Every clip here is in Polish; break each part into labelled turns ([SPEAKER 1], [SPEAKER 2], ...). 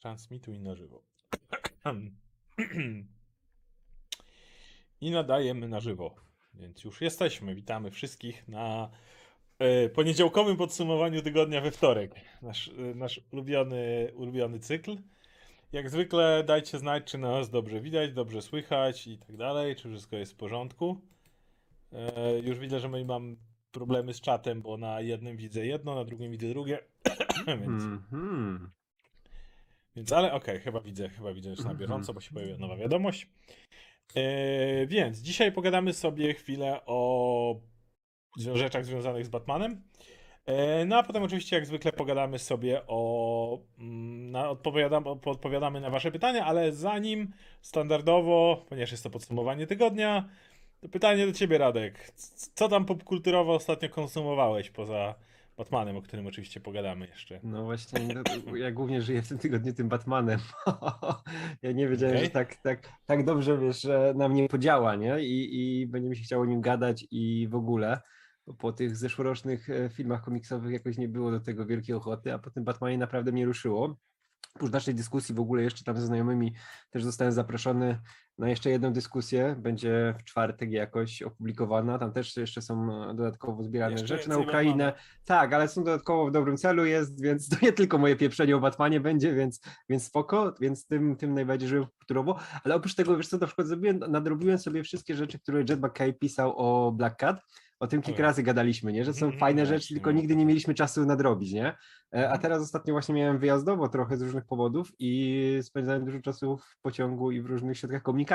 [SPEAKER 1] Transmituj na żywo. I nadajemy na żywo. Więc już jesteśmy. Witamy wszystkich na e, poniedziałkowym podsumowaniu tygodnia we wtorek. Nasz, e, nasz ulubiony, ulubiony cykl. Jak zwykle dajcie znać, czy nas dobrze widać, dobrze słychać i tak dalej, czy wszystko jest w porządku. E, już widzę, że my mam problemy z czatem, bo na jednym widzę jedno, na drugim widzę drugie. Więc
[SPEAKER 2] Mhm.
[SPEAKER 1] Więc, ale okej, chyba widzę, chyba widzę już na bieżąco, bo się pojawiła nowa wiadomość. E, więc dzisiaj pogadamy sobie chwilę o rzeczach związanych z Batmanem. E, no a potem oczywiście jak zwykle pogadamy sobie o... mm, Na, odpowiadam, odpowiadamy na wasze pytania, ale zanim standardowo, ponieważ jest to podsumowanie tygodnia, to pytanie do ciebie Radek. Co tam popkulturowo ostatnio konsumowałeś poza Batmanem, o którym oczywiście pogadamy jeszcze?
[SPEAKER 2] No właśnie, ja głównie żyję w tym tygodniu tym Batmanem. ja nie wiedziałem,
[SPEAKER 1] Okej.
[SPEAKER 2] że tak, tak, tak dobrze wiesz, że na mnie podziała, nie? I, I będzie mi się chciało o nim gadać i w ogóle. Po tych zeszłorocznych e, filmach komiksowych jakoś nie było do tego wielkiej ochoty, a po tym Batmanie naprawdę mnie ruszyło. Oprócz naszej dyskusji w ogóle jeszcze tam ze znajomymi też zostałem zaproszony na jeszcze jedną dyskusję. Będzie w czwartek jakoś opublikowana. Tam też jeszcze są e, dodatkowo zbierane
[SPEAKER 1] Jeszcze
[SPEAKER 2] rzeczy na Ukrainę. Tak, ale są dodatkowo w dobrym celu jest, więc to nie tylko moje pieprzenie o Batmanie będzie, więc, więc spoko, więc tym, tym najbardziej żyłem kulturowo. Ale oprócz tego, wiesz co, na przykład zrobiłem, nadrobiłem sobie wszystkie rzeczy, które Jet McKay pisał o Black Cat. O tym kilka razy gadaliśmy, nie? że są
[SPEAKER 1] Mhm,
[SPEAKER 2] fajne
[SPEAKER 1] właśnie,
[SPEAKER 2] rzeczy, tylko
[SPEAKER 1] no.
[SPEAKER 2] nigdy nie mieliśmy czasu nadrobić, nie? E, A
[SPEAKER 1] Mhm.
[SPEAKER 2] teraz ostatnio właśnie miałem wyjazdowo trochę z różnych powodów i spędzałem dużo czasu w pociągu i w różnych środkach komunikacji,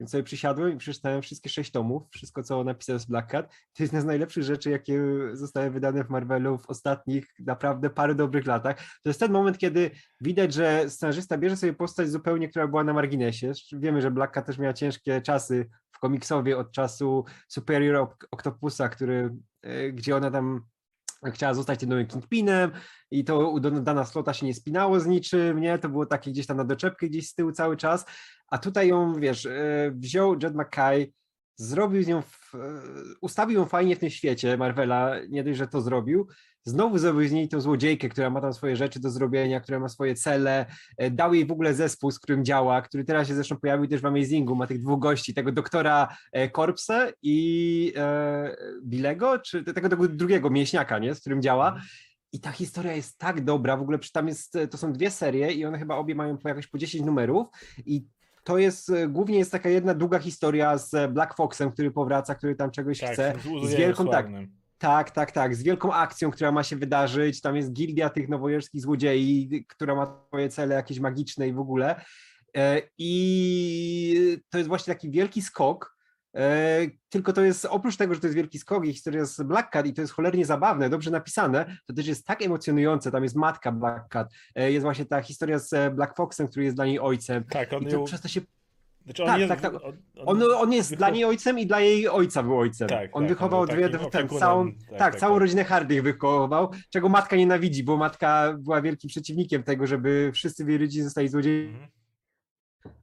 [SPEAKER 2] więc sobie przysiadłem i przeczytałem wszystkie sześć tomów, wszystko co napisał z Black Cat. To jest jedna z najlepszych rzeczy, jakie zostały wydane w Marvelu w ostatnich naprawdę parę dobrych latach. To jest ten moment, kiedy widać, że scenarzysta bierze sobie postać zupełnie, która była na marginesie. Wiemy, że Black Cat też miała ciężkie czasy w komiksowie od czasu Superior Octopusa, który, e, gdzie ona tam chciała zostać tym nowym Kingpinem i to Dana Slota się nie spinało z niczym, nie? To było takie gdzieś tam na doczepkę gdzieś z tyłu cały czas, a tutaj ją, wiesz, e, wziął Jed McKay, zrobił z nią, w, e, ustawił ją fajnie w tym świecie Marvela, nie dość, że to zrobił, znowu zrobił z niej tą złodziejkę, która ma tam swoje rzeczy do zrobienia, która ma swoje cele, e, dał jej w ogóle zespół, z którym działa, który teraz się zresztą pojawił też w Amazingu, ma tych dwóch gości, tego doktora e, Korpse i e, Bilego, czy tego, tego drugiego mięśniaka, nie, z którym działa. I ta historia jest tak dobra, w ogóle tam jest, to są dwie serie i one chyba obie mają po jakoś po 10 numerów i to jest, e, głównie jest taka jedna długa historia z e, Black Foxem, który powraca, który tam czegoś chce,
[SPEAKER 1] z,
[SPEAKER 2] wielką, tak, tak, tak, tak, z wielką akcją, która ma się wydarzyć, tam jest gildia tych nowojorskich złodziei, która ma swoje cele jakieś magiczne i w ogóle. E, i to jest właśnie taki wielki skok, Tylko to jest, oprócz tego, że to jest wielki skok i historia z Black Cat i to jest cholernie zabawne, dobrze napisane, to też jest tak emocjonujące, tam jest matka Black Cat, e, jest właśnie ta historia z e, Black Foxem, który jest dla niej ojcem
[SPEAKER 1] Tak, on
[SPEAKER 2] i to
[SPEAKER 1] ją...
[SPEAKER 2] przez to się,
[SPEAKER 1] Znaczy on
[SPEAKER 2] tak,
[SPEAKER 1] jest,
[SPEAKER 2] tak, tak.
[SPEAKER 1] On,
[SPEAKER 2] on, on jest dla niej ojcem i dla jej ojca był ojcem.
[SPEAKER 1] Tak,
[SPEAKER 2] on
[SPEAKER 1] tak,
[SPEAKER 2] wychował dwie, ten, całą,
[SPEAKER 1] tak,
[SPEAKER 2] tak,
[SPEAKER 1] tak,
[SPEAKER 2] całą
[SPEAKER 1] tak.
[SPEAKER 2] rodzinę Hardych wychował, czego matka nienawidzi, bo matka była wielkim przeciwnikiem tego, żeby wszyscy w jej rodzinie zostali złodziejami
[SPEAKER 1] Mhm.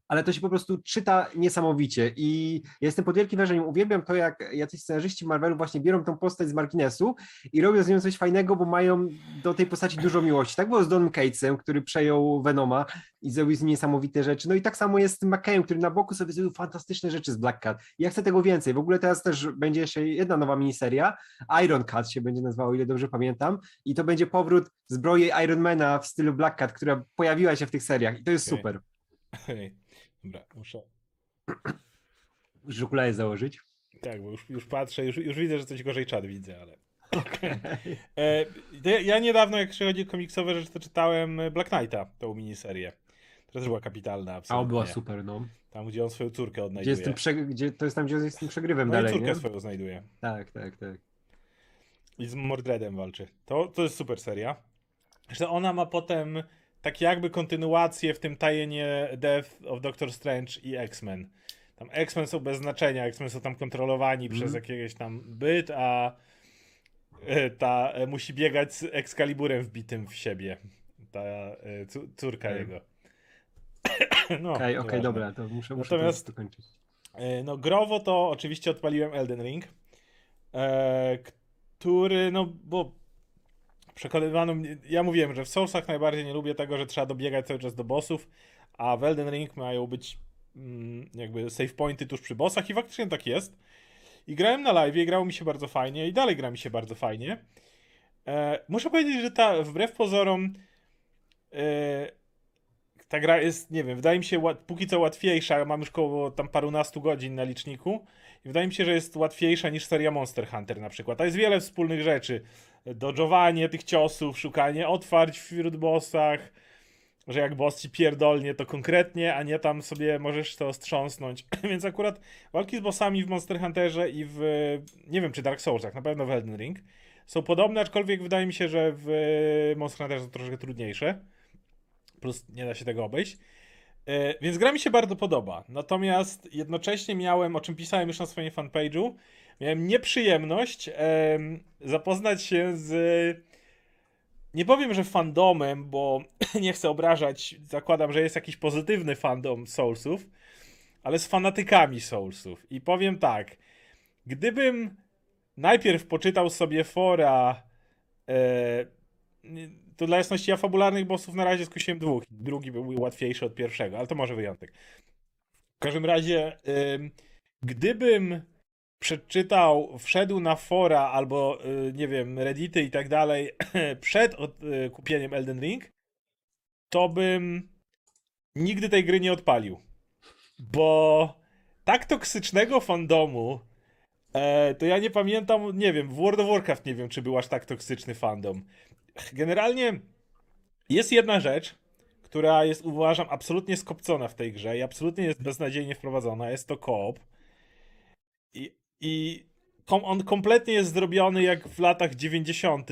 [SPEAKER 2] Ale to się po prostu czyta niesamowicie i ja jestem pod wielkim wrażeniem. Uwielbiam to, jak jacyś scenarzyści Marvelu właśnie biorą tą postać z marginesu i robią z nią coś fajnego, bo mają do tej postaci dużo miłości. Tak było z Donem Catesem, który przejął Venoma i zrobił z nim niesamowite rzeczy. No i tak samo jest z tym McKayem, który na boku sobie zrobił fantastyczne rzeczy z Black Cat. I ja chcę tego więcej. W ogóle teraz też będzie jeszcze jedna nowa miniseria. Iron Cat się będzie nazywało, o ile dobrze pamiętam. I to będzie powrót zbroi Ironmana w stylu Black Cat, która pojawiła się w tych seriach. I to jest
[SPEAKER 1] Okej.
[SPEAKER 2] super.
[SPEAKER 1] Okej. Dobra, muszę...
[SPEAKER 2] Musisz okulary założyć.
[SPEAKER 1] Tak, bo już, już patrzę, już, już widzę, że coś gorzej czat widzę, ale... E, ja, niedawno, jak chodzi o komiksowe rzeczy, to czytałem Black Knighta, tą miniserię. To też była kapitalna,
[SPEAKER 2] A
[SPEAKER 1] absolutnie.
[SPEAKER 2] on była super, no.
[SPEAKER 1] Tam, gdzie on swoją córkę
[SPEAKER 2] Gdzie
[SPEAKER 1] odnajduje.
[SPEAKER 2] jest tym prze... gdzie to jest tam, gdzie on jest z tym przegrywem
[SPEAKER 1] no
[SPEAKER 2] dalej,
[SPEAKER 1] córkę
[SPEAKER 2] nie?
[SPEAKER 1] swoją znajduje.
[SPEAKER 2] Tak, tak, tak.
[SPEAKER 1] I z Mordredem walczy. To, to jest super seria. Zresztą ona ma potem tak jakby kontynuację w tym tajenie Death of Doctor Strange i X-Men. Tam X-Men są bez znaczenia, X-Men są tam kontrolowani
[SPEAKER 2] Mhm.
[SPEAKER 1] przez jakiegoś tam byt, a e, ta e, musi biegać z Excaliburem wbitym w siebie. Ta e, córka jego. no,
[SPEAKER 2] Okej, okej,
[SPEAKER 1] nieważne.
[SPEAKER 2] dobra, to muszę, muszę
[SPEAKER 1] Natomiast-
[SPEAKER 2] to dokończyć.
[SPEAKER 1] No, growo to oczywiście odpaliłem Elden Ring, e, który, no, bo przekonywano mnie, ja mówiłem, że w Soulsach najbardziej nie lubię tego, że trzeba dobiegać cały czas do bossów, a w Elden Ring mają być mm, jakby save pointy tuż przy bossach i faktycznie tak jest. I grałem na live, i grało mi się bardzo fajnie i dalej gra mi się bardzo fajnie. E, muszę powiedzieć, że ta wbrew pozorom e, ta gra jest, nie wiem, wydaje mi się póki co łatwiejsza, mam już koło tam parunastu godzin na liczniku i wydaje mi się, że jest łatwiejsza niż seria Monster Hunter na przykład. A jest wiele wspólnych rzeczy. Dodżowanie tych ciosów, szukanie otwarć wśród bossach, że jak boss ci pierdolnie, to konkretnie, a nie tam sobie możesz to strząsnąć. Więc akurat walki z bossami w Monster Hunterze i w, nie wiem czy Dark Soulsach, na pewno w Elden Ring, są podobne, aczkolwiek wydaje mi się, że w Monster Hunterze są troszkę trudniejsze. Plus nie da się tego obejść. E, więc gra mi się bardzo podoba. Natomiast jednocześnie miałem, o czym pisałem już na swoim fanpage'u, miałem nieprzyjemność e, zapoznać się z. Nie powiem, że fandomem, bo nie chcę obrażać. Zakładam, że jest jakiś pozytywny fandom Soulsów, ale z fanatykami Soulsów. I powiem tak. Gdybym najpierw poczytał sobie fora. E, to dla jasności ja fabularnych bossów na razie skusiłem dwóch. Drugi był łatwiejszy od pierwszego, ale to może wyjątek. W każdym razie, ym, gdybym przeczytał, wszedł na fora albo, y, nie wiem, reddity i tak dalej przed y, kupieniem Elden Ring, to bym nigdy tej gry nie odpalił. Bo tak toksycznego fandomu e, to ja nie pamiętam, nie wiem, w World of Warcraft nie wiem, czy był aż tak toksyczny fandom. Generalnie jest jedna rzecz, która jest, uważam, absolutnie skopcona w tej grze i absolutnie jest beznadziejnie wprowadzona. Jest to koop. I, i on kompletnie jest zrobiony jak w latach 90.,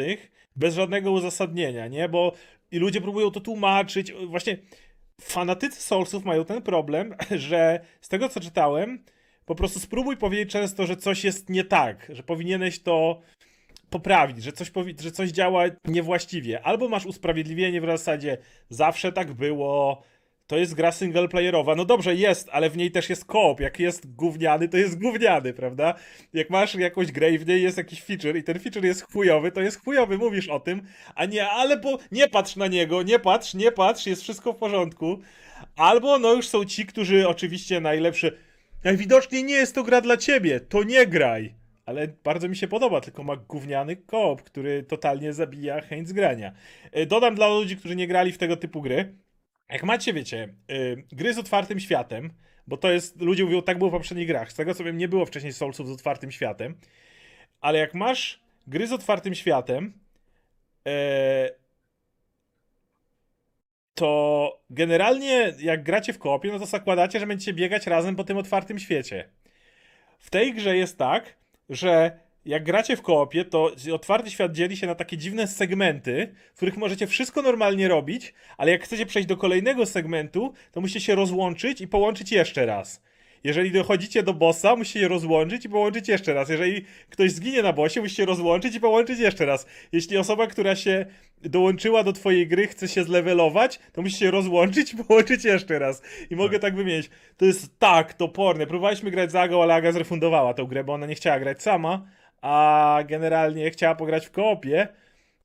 [SPEAKER 1] bez żadnego uzasadnienia, nie? Bo i ludzie próbują to tłumaczyć. Właśnie fanatycy Soulsów mają ten problem, że z tego co czytałem, po prostu spróbuj powiedzieć często, że coś jest nie tak, że powinieneś to poprawić, że coś, że coś działa niewłaściwie. Albo masz usprawiedliwienie w zasadzie zawsze tak było, to jest gra singleplayerowa. No dobrze, jest, ale w niej też jest koop. Jak jest gówniany, to jest gówniany, prawda? Jak masz jakąś grę i w niej jest jakiś feature i ten feature jest chujowy, to jest chujowy, mówisz o tym, a nie, ale bo nie patrz na niego, nie patrz, nie patrz, jest wszystko w porządku. Albo no już są ci, którzy oczywiście najlepsze najwidoczniej nie jest to gra dla ciebie, to nie graj ale bardzo mi się podoba, tylko ma gówniany koop, który totalnie zabija chęć zgrania. E, dodam dla ludzi, którzy nie grali w tego typu gry, jak macie, wiecie, yy, gry z otwartym światem, bo to jest, ludzie mówią, tak było w poprzednich grach, z tego co wiem, nie było wcześniej Soulsów z otwartym światem, ale jak masz gry z otwartym światem, yy, to generalnie jak gracie w koopie, no to zakładacie, że będziecie biegać razem po tym otwartym świecie. W tej grze jest tak, że jak gracie w koopie, to otwarty świat dzieli się na takie dziwne segmenty, w których możecie wszystko normalnie robić, ale jak chcecie przejść do kolejnego segmentu, to musicie się rozłączyć i połączyć jeszcze raz. Jeżeli dochodzicie do bossa, musicie je rozłączyć i połączyć jeszcze raz. Jeżeli ktoś zginie na bossie, musicie rozłączyć i połączyć jeszcze raz. Jeśli osoba, która się dołączyła do twojej gry, chce się zlevelować, to musicie rozłączyć i połączyć jeszcze raz. I mogę tak, tak wymienić. To jest tak toporne. Próbowaliśmy grać z Agą, ale Aga zrefundowała tę grę, bo ona nie chciała grać sama, a generalnie chciała pograć w koopie.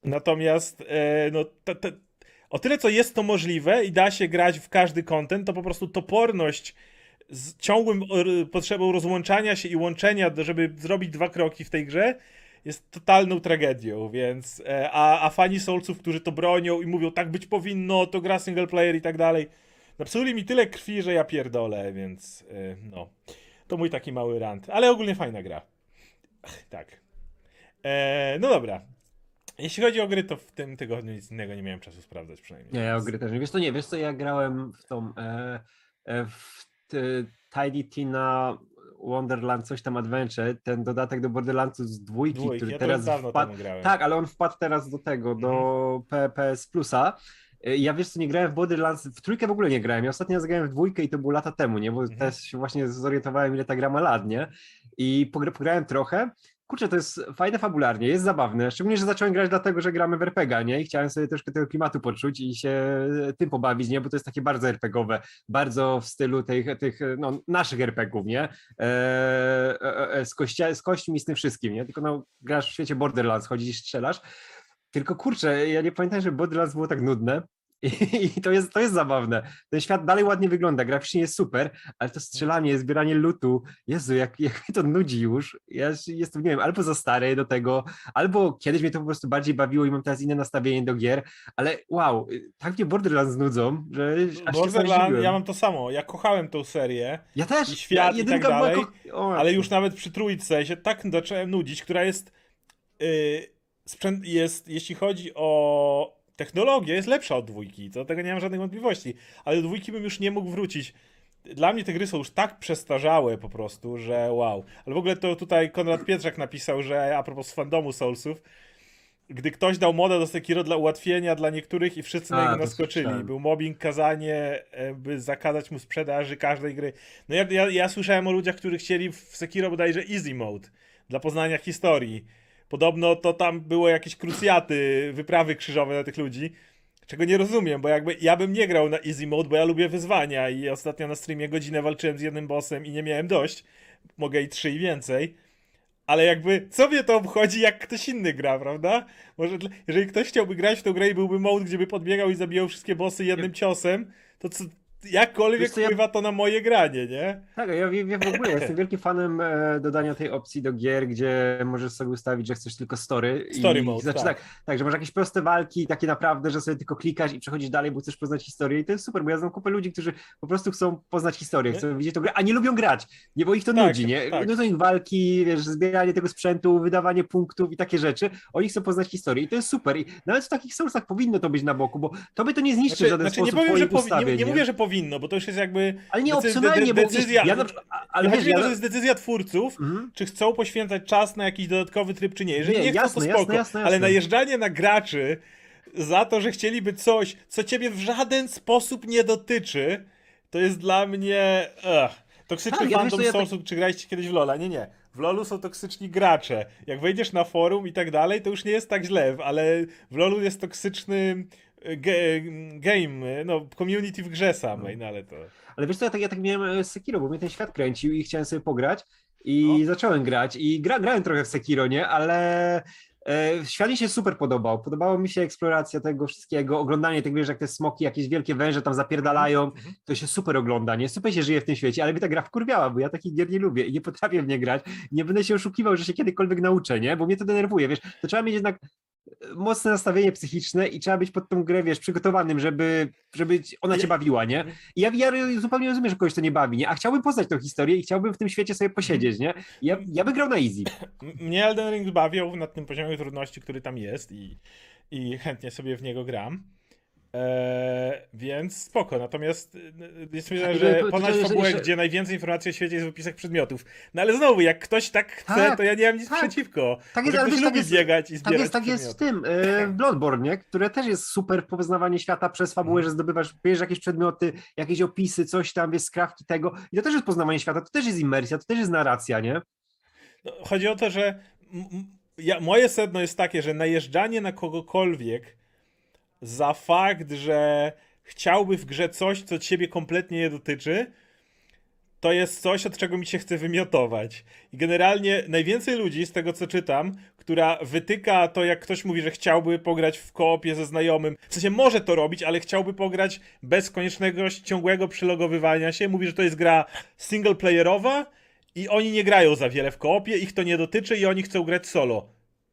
[SPEAKER 1] Natomiast, e, no, te, te, o tyle co jest to możliwe i da się grać w każdy content, to po prostu toporność z ciągłym potrzebą rozłączania się i łączenia, żeby zrobić dwa kroki w tej grze, jest totalną tragedią, więc e, a, a fani Soulsów, którzy to bronią i mówią, tak być powinno, to gra single player i tak dalej, napsuli mi tyle krwi, że ja pierdolę, więc e, no. To mój taki mały rant, ale ogólnie fajna gra. Tak. E, no dobra. Jeśli chodzi o gry, to w tym tygodniu nic innego nie miałem czasu sprawdzać przynajmniej.
[SPEAKER 2] Nie, ja o gry też nie. Wiesz co, nie, wiesz co, ja grałem w tą, e, e, w Tiny Tina Wonderland, coś tam Adventure, ten dodatek do Borderlandsów z dwójki,
[SPEAKER 1] Dwójki,
[SPEAKER 2] który
[SPEAKER 1] ja
[SPEAKER 2] teraz
[SPEAKER 1] dawno
[SPEAKER 2] wpadł.
[SPEAKER 1] grałem.
[SPEAKER 2] Tak, ale on wpadł teraz do tego, do PS Plusa. Y, Ja wiesz co, nie grałem w Borderlands, w trójkę w ogóle nie grałem. Ja ostatnio zagrałem w dwójkę i to było lata temu, nie? Bo
[SPEAKER 1] Mhm.
[SPEAKER 2] też się właśnie zorientowałem, ile ta gra ma lat, nie? I pogra- pograłem trochę. Kurczę, to jest fajne fabularnie, jest zabawne. Szczególnie, że zacząłem grać dlatego, że gramy w RPG, nie? I chciałem sobie troszkę tego klimatu poczuć i się tym pobawić, nie? Bo to jest takie bardzo RPGowe, bardzo w stylu tych, tych no, naszych RPGów, nie? E, e, e, z, kościa, z kośćmi i z tym wszystkim, nie? Tylko no, grasz w świecie Borderlands, chodzisz strzelasz. Tylko kurczę, ja nie pamiętam, że Borderlands było tak nudne. I, to jest, to jest zabawne. Ten świat dalej ładnie wygląda, graficznie jest super, ale to strzelanie, zbieranie lutu, Jezu, jak, jak mnie to nudzi już. Ja jestem, nie wiem, albo za stary do tego, albo kiedyś mnie to po prostu bardziej bawiło i mam teraz inne nastawienie do gier, ale wow, tak mnie Borderlands nudzą, że aż
[SPEAKER 1] Borderlands, ja mam to samo. Ja kochałem tą serię,
[SPEAKER 2] Ja też.
[SPEAKER 1] i świat
[SPEAKER 2] ja,
[SPEAKER 1] i tak dalej,
[SPEAKER 2] ko-
[SPEAKER 1] ale już nawet przy trójce się tak zacząłem nudzić, która jest, yy, sprzęt jest, jeśli chodzi o technologię, jest lepsza od dwójki, co do tego nie mam żadnych wątpliwości, ale do dwójki bym już nie mógł wrócić. Dla mnie te gry są już tak przestarzałe po prostu, że wow. Ale w ogóle to tutaj Konrad Pietrzak napisał, że a propos fandomu Soulsów, gdy ktoś dał modę do Sekiro dla ułatwienia dla niektórych i wszyscy na niego naskoczyli. Był mobbing, kazanie, e, by zakazać mu sprzedaży każdej gry. No ja, ja, ja słyszałem o ludziach, którzy chcieli w Sekiro bodajże easy mode dla poznania historii. Podobno to tam było jakieś krucjaty, wyprawy krzyżowe na tych ludzi. Czego nie rozumiem, bo jakby ja bym nie grał na easy mode, bo ja lubię wyzwania i ostatnio na streamie godzinę walczyłem z jednym bossem i nie miałem dość. Mogę i trzy i więcej. Ale jakby, co mnie to obchodzi, jak ktoś inny gra, prawda? Może, jeżeli ktoś chciałby grać w tą grę i byłby mode, gdzie by podbiegał i zabijał wszystkie bossy jednym ciosem, to co, jakkolwiek
[SPEAKER 2] Wiesz co, ja-
[SPEAKER 1] wpływa to na moje granie, nie?
[SPEAKER 2] Tak, ja, ja, w ogóle jestem wielkim fanem e, dodania tej opcji do gier, gdzie możesz sobie ustawić, że chcesz tylko story.
[SPEAKER 1] Story
[SPEAKER 2] i,
[SPEAKER 1] mode,
[SPEAKER 2] znaczy,
[SPEAKER 1] tak.
[SPEAKER 2] tak. tak. że masz jakieś proste walki, takie naprawdę, że sobie tylko klikasz i przechodzisz dalej, bo chcesz poznać historię i to jest super, bo ja znam kupę ludzi, którzy po prostu chcą poznać historię, chcą widzieć tą grę, a nie lubią grać, nie, bo ich to
[SPEAKER 1] Tak,
[SPEAKER 2] nudzi, nie?
[SPEAKER 1] tak.
[SPEAKER 2] No to ich walki, wiesz, zbieranie tego sprzętu, wydawanie punktów i takie rzeczy, oni chcą poznać historię i to jest super i nawet w takich sourcach powinno to być na boku, bo to by to nie zniszczy w żaden
[SPEAKER 1] znaczy nie
[SPEAKER 2] sposób
[SPEAKER 1] powiem, że nie,
[SPEAKER 2] ustawień,
[SPEAKER 1] nie mówię, że powinno, bo to już jest jakby.
[SPEAKER 2] Ale nie
[SPEAKER 1] decy-
[SPEAKER 2] opcjonalnie,
[SPEAKER 1] de-
[SPEAKER 2] bo
[SPEAKER 1] decyzja.
[SPEAKER 2] ja na przykład, ale
[SPEAKER 1] Ale
[SPEAKER 2] wiesz, ja...
[SPEAKER 1] to, jest decyzja twórców,
[SPEAKER 2] Mhm.
[SPEAKER 1] czy chcą poświęcać czas na jakiś dodatkowy tryb, czy nie. Jeżeli nie,
[SPEAKER 2] Nie,
[SPEAKER 1] chcą,
[SPEAKER 2] jasne,
[SPEAKER 1] to spoko.
[SPEAKER 2] jasne,
[SPEAKER 1] Ale
[SPEAKER 2] jasne.
[SPEAKER 1] najeżdżanie na graczy za to, że chcieliby coś, co ciebie w żaden sposób nie dotyczy, to jest dla mnie. Ugh. Toksyczny
[SPEAKER 2] Tak, ja
[SPEAKER 1] fandom
[SPEAKER 2] wiesz co, ja
[SPEAKER 1] Soulsów, czy graliście kiedyś w Lola? Nie, nie. W LoLu są toksyczni gracze. Jak wejdziesz na forum i tak dalej, to już nie jest tak źle, ale w LoLu jest toksyczny ge- game, no, community w grze samej, no ale to...
[SPEAKER 2] Ale wiesz co, ja tak, ja tak miałem e, z Sekiro, bo mnie ten świat kręcił i chciałem sobie pograć i
[SPEAKER 1] No.
[SPEAKER 2] zacząłem grać i gra, grałem trochę w Sekiro, nie? Ale e, świat mi się super podobał. Podobała mi się eksploracja tego wszystkiego, oglądanie tego, wiesz, jak te smoki, jakieś wielkie węże tam zapierdalają,
[SPEAKER 1] Mhm.
[SPEAKER 2] to się super ogląda, nie? Super się żyje w tym świecie, ale mnie ta gra wkurwiała, bo ja takich gier nie lubię i nie potrafię w nie grać. Nie będę się oszukiwał, że się kiedykolwiek nauczę, nie? Bo mnie to denerwuje, wiesz, to trzeba mieć jednak mocne nastawienie psychiczne i trzeba być pod tą grę, wiesz, przygotowanym, żeby, żeby ona cię bawiła, nie? I ja, ja zupełnie rozumiem, że kogoś to nie bawi, nie? A chciałbym poznać tą historię i chciałbym w tym świecie sobie posiedzieć, nie? Ja, ja bym grał na easy.
[SPEAKER 1] Mnie Elden Ring bawią na tym poziomie trudności, który tam jest i, i chętnie sobie w niego gram. Eee, więc spoko, natomiast y, jest mi
[SPEAKER 2] Ale
[SPEAKER 1] że
[SPEAKER 2] jeszcze-
[SPEAKER 1] fabułę,
[SPEAKER 2] jeszcze-
[SPEAKER 1] gdzie najwięcej informacji o świecie jest w opisach przedmiotów. No ale znowu, jak ktoś tak chce,
[SPEAKER 2] Tak,
[SPEAKER 1] to ja nie mam nic
[SPEAKER 2] tak.
[SPEAKER 1] przeciwko.
[SPEAKER 2] Tak jest,
[SPEAKER 1] ktoś
[SPEAKER 2] wiesz, tak
[SPEAKER 1] lubi
[SPEAKER 2] jest-
[SPEAKER 1] biegać i
[SPEAKER 2] Tak
[SPEAKER 1] zbierać
[SPEAKER 2] jest, tak jest w tym, e, w Bloodborne, które też jest super poznawanie świata przez fabułę, że zdobywasz, bierzesz jakieś przedmioty, jakieś opisy, coś tam, wiesz, skrawki tego i to też jest poznawanie świata, to też jest imersja, to też jest narracja, nie?
[SPEAKER 1] No, chodzi o to, że ja, moje sedno jest takie, że najeżdżanie na kogokolwiek za fakt, że chciałby w grze coś, co ciebie kompletnie nie dotyczy, to jest coś, od czego mi się chce wymiotować. I generalnie najwięcej ludzi, z tego co czytam, która wytyka to, jak ktoś mówi, że chciałby pograć w koopie ze znajomym, w sensie może to robić, ale chciałby pograć bez koniecznego ciągłego przylogowywania się, mówi, że to jest gra singleplayerowa i oni nie grają za wiele w koopie, ich to nie dotyczy i oni chcą grać solo.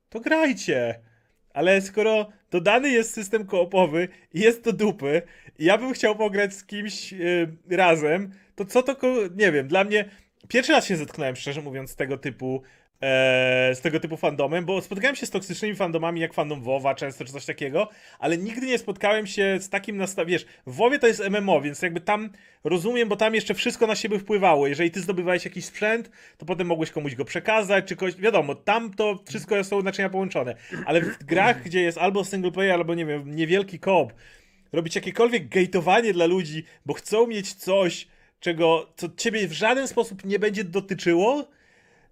[SPEAKER 1] To grajcie! Ale skoro dodany jest system koopowy i jest to dupy, i ja bym chciał pograć z kimś yy, razem, to co to, nie wiem, dla mnie pierwszy raz się zetknąłem, szczerze mówiąc, z tego typu e, z tego typu fandomem, bo spotkałem się z toksycznymi fandomami jak fandom WoWa często czy coś takiego, ale nigdy nie spotkałem się z takim nastawieniem, wiesz, w WoWie to jest MMO, więc jakby tam rozumiem, bo tam jeszcze wszystko na siebie wpływało, jeżeli ty zdobywałeś jakiś sprzęt, to potem mogłeś komuś go przekazać, czy kogoś, wiadomo, tam to wszystko są naczynia połączone, ale w grach, gdzie jest albo single player, albo nie wiem, niewielki koop, robić jakiekolwiek gejtowanie dla ludzi, bo chcą mieć coś, czego, co ciebie w żaden sposób nie będzie dotyczyło,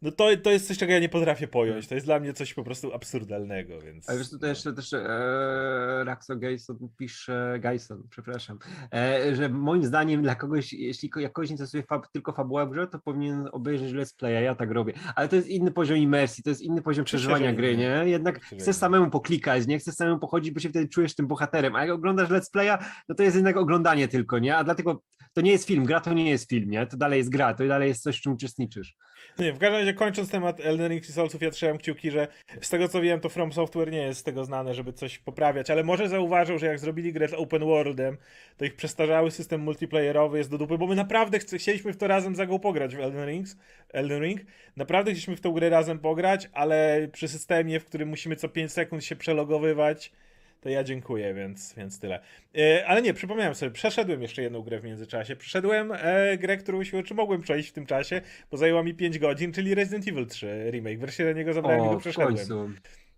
[SPEAKER 1] no to, to jest coś, czego ja nie potrafię pojąć. To jest dla mnie coś po prostu absurdalnego, więc...
[SPEAKER 2] Ale wiesz, to też, to też e, Raxo Gayson pisze, Gayson, przepraszam, e, że moim zdaniem dla kogoś, jeśli ko- jak kogoś interesuje fab, tylko fabuła w grze, to powinien obejrzeć let's playa, ja tak robię. Ale to jest inny poziom imersji, to jest inny poziom przeżywania gry, nie? Jednak chcesz samemu poklikać, nie? Chcesz samemu pochodzić, bo się wtedy czujesz tym bohaterem, a jak oglądasz let's playa, no to jest jednak oglądanie tylko, nie? A dlatego to nie jest film, gra to nie jest film, nie? To dalej jest gra, to dalej jest coś, w czym uczestniczysz.
[SPEAKER 1] Nie, w każdym razie kończąc temat Elden Ring i Soulsów, ja trzymam kciuki, że z tego co wiem, to From Software nie jest z tego znane, żeby coś poprawiać, ale może zauważył, że jak zrobili grę z open worldem, to ich przestarzały system multiplayerowy jest do dupy, bo my naprawdę chcieliśmy w to razem za go pograć w Elden, Rings, Elden Ring. Naprawdę chcieliśmy w tą grę razem pograć, ale przy systemie, w którym musimy co 5 sekund się przelogowywać, to ja dziękuję, więc, więc tyle. E, ale nie, przypomniałem sobie, przeszedłem jeszcze jedną grę w międzyczasie. Przeszedłem e, grę, którą siłą czy mogłem przejść w tym czasie, bo zajęła mi 5 godzin, czyli Resident Evil 3 remake. Wreszcie do niego zabrałem i go przeszedłem.
[SPEAKER 2] końcu.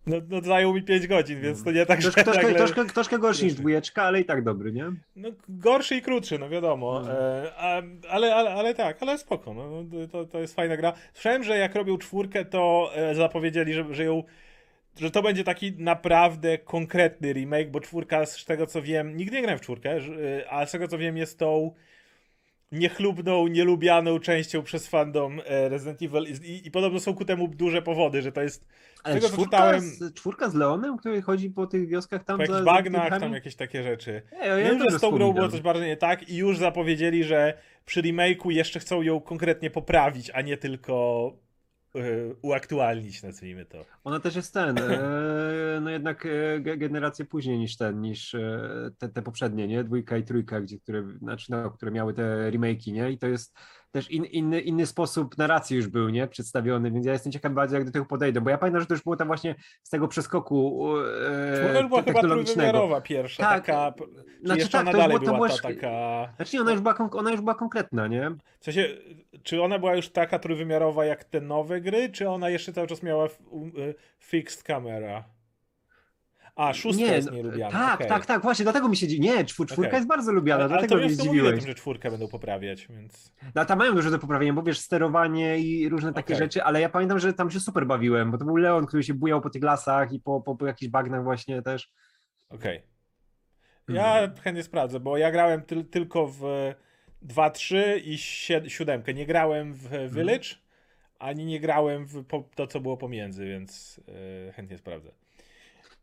[SPEAKER 1] No, no zajął mi 5 godzin, więc to nie tak, że
[SPEAKER 2] Troszkę, troszkę,
[SPEAKER 1] nagle...
[SPEAKER 2] troszkę, troszkę gorszy niż dwójeczka, ale i tak dobry, nie?
[SPEAKER 1] No, gorszy i krótszy, no wiadomo.
[SPEAKER 2] No.
[SPEAKER 1] E, a, ale, ale, ale tak, ale spoko. No, to, to jest fajna gra. Słyszałem, że jak robią czwórkę, to e, zapowiedzieli, że, że ją. Że to będzie taki naprawdę konkretny remake, bo czwórka, z tego co wiem, nigdy nie grałem w czwórkę, ale z tego co wiem, jest tą niechlubną, nielubianą częścią przez fandom e, Resident Evil. I, i, podobno są ku temu duże powody, że to jest
[SPEAKER 2] Ale
[SPEAKER 1] tego,
[SPEAKER 2] czwórka,
[SPEAKER 1] czytałem-
[SPEAKER 2] z, czwórka z Leonem, który chodzi po tych wioskach tam
[SPEAKER 1] po
[SPEAKER 2] za
[SPEAKER 1] bagnach, tam jakieś takie rzeczy.
[SPEAKER 2] Nie, ja
[SPEAKER 1] Wiem, że z tą grą było coś bardzo nie tak i już zapowiedzieli, że przy remake'u jeszcze chcą ją konkretnie poprawić, a nie tylko uaktualnić, nazwijmy to.
[SPEAKER 2] Ona też jest ten, e, no jednak e, ge- generację później niż ten, niż e, te, te poprzednie, nie? Dwójka i trójka, gdzie, które, znaczy, no, które miały te remake'i, nie? I to jest też in, inny, inny sposób narracji już był, nie? Przedstawiony, więc ja jestem ciekaw bardzo, jak do tego podejdą, bo ja pamiętam, że to już było tam właśnie z tego przeskoku e,
[SPEAKER 1] już była chyba trójwymiarowa pierwsza,
[SPEAKER 2] Tak,
[SPEAKER 1] taka... Czy
[SPEAKER 2] znaczy tak,
[SPEAKER 1] ona
[SPEAKER 2] to
[SPEAKER 1] dalej
[SPEAKER 2] było- to
[SPEAKER 1] była ta taka...
[SPEAKER 2] Znaczy nie, ona już była, ona już była konkretna, nie?
[SPEAKER 1] W sensie, czy ona była już taka trójwymiarowa jak te nowe gry, czy ona jeszcze cały czas miała y, fixed camera? A, szóstka jest
[SPEAKER 2] no,
[SPEAKER 1] nielubiana.
[SPEAKER 2] Tak,
[SPEAKER 1] okej.
[SPEAKER 2] tak, tak, właśnie, dlatego mi się dziwi. Nie, czwór, czwórka
[SPEAKER 1] Okej.
[SPEAKER 2] jest bardzo lubiana,
[SPEAKER 1] Ale, ale
[SPEAKER 2] dlatego mnie
[SPEAKER 1] mnie
[SPEAKER 2] zdziwiłeś.
[SPEAKER 1] tym, że czwórkę będą poprawiać, więc...
[SPEAKER 2] No, tam mają dużo do poprawienia, bo wiesz, sterowanie i różne takie
[SPEAKER 1] Okej.
[SPEAKER 2] rzeczy, ale ja pamiętam, że tam się super bawiłem, bo to był Leon, który się bujał po tych lasach i po, po, po jakichś bagnach właśnie też.
[SPEAKER 1] Okej. Ja
[SPEAKER 2] Mhm.
[SPEAKER 1] chętnie sprawdzę, bo ja grałem tyl- tylko w 2-3 i 7. Nie grałem w
[SPEAKER 2] Mhm.
[SPEAKER 1] Village, ani nie grałem w to, co było pomiędzy, więc e, chętnie sprawdzę.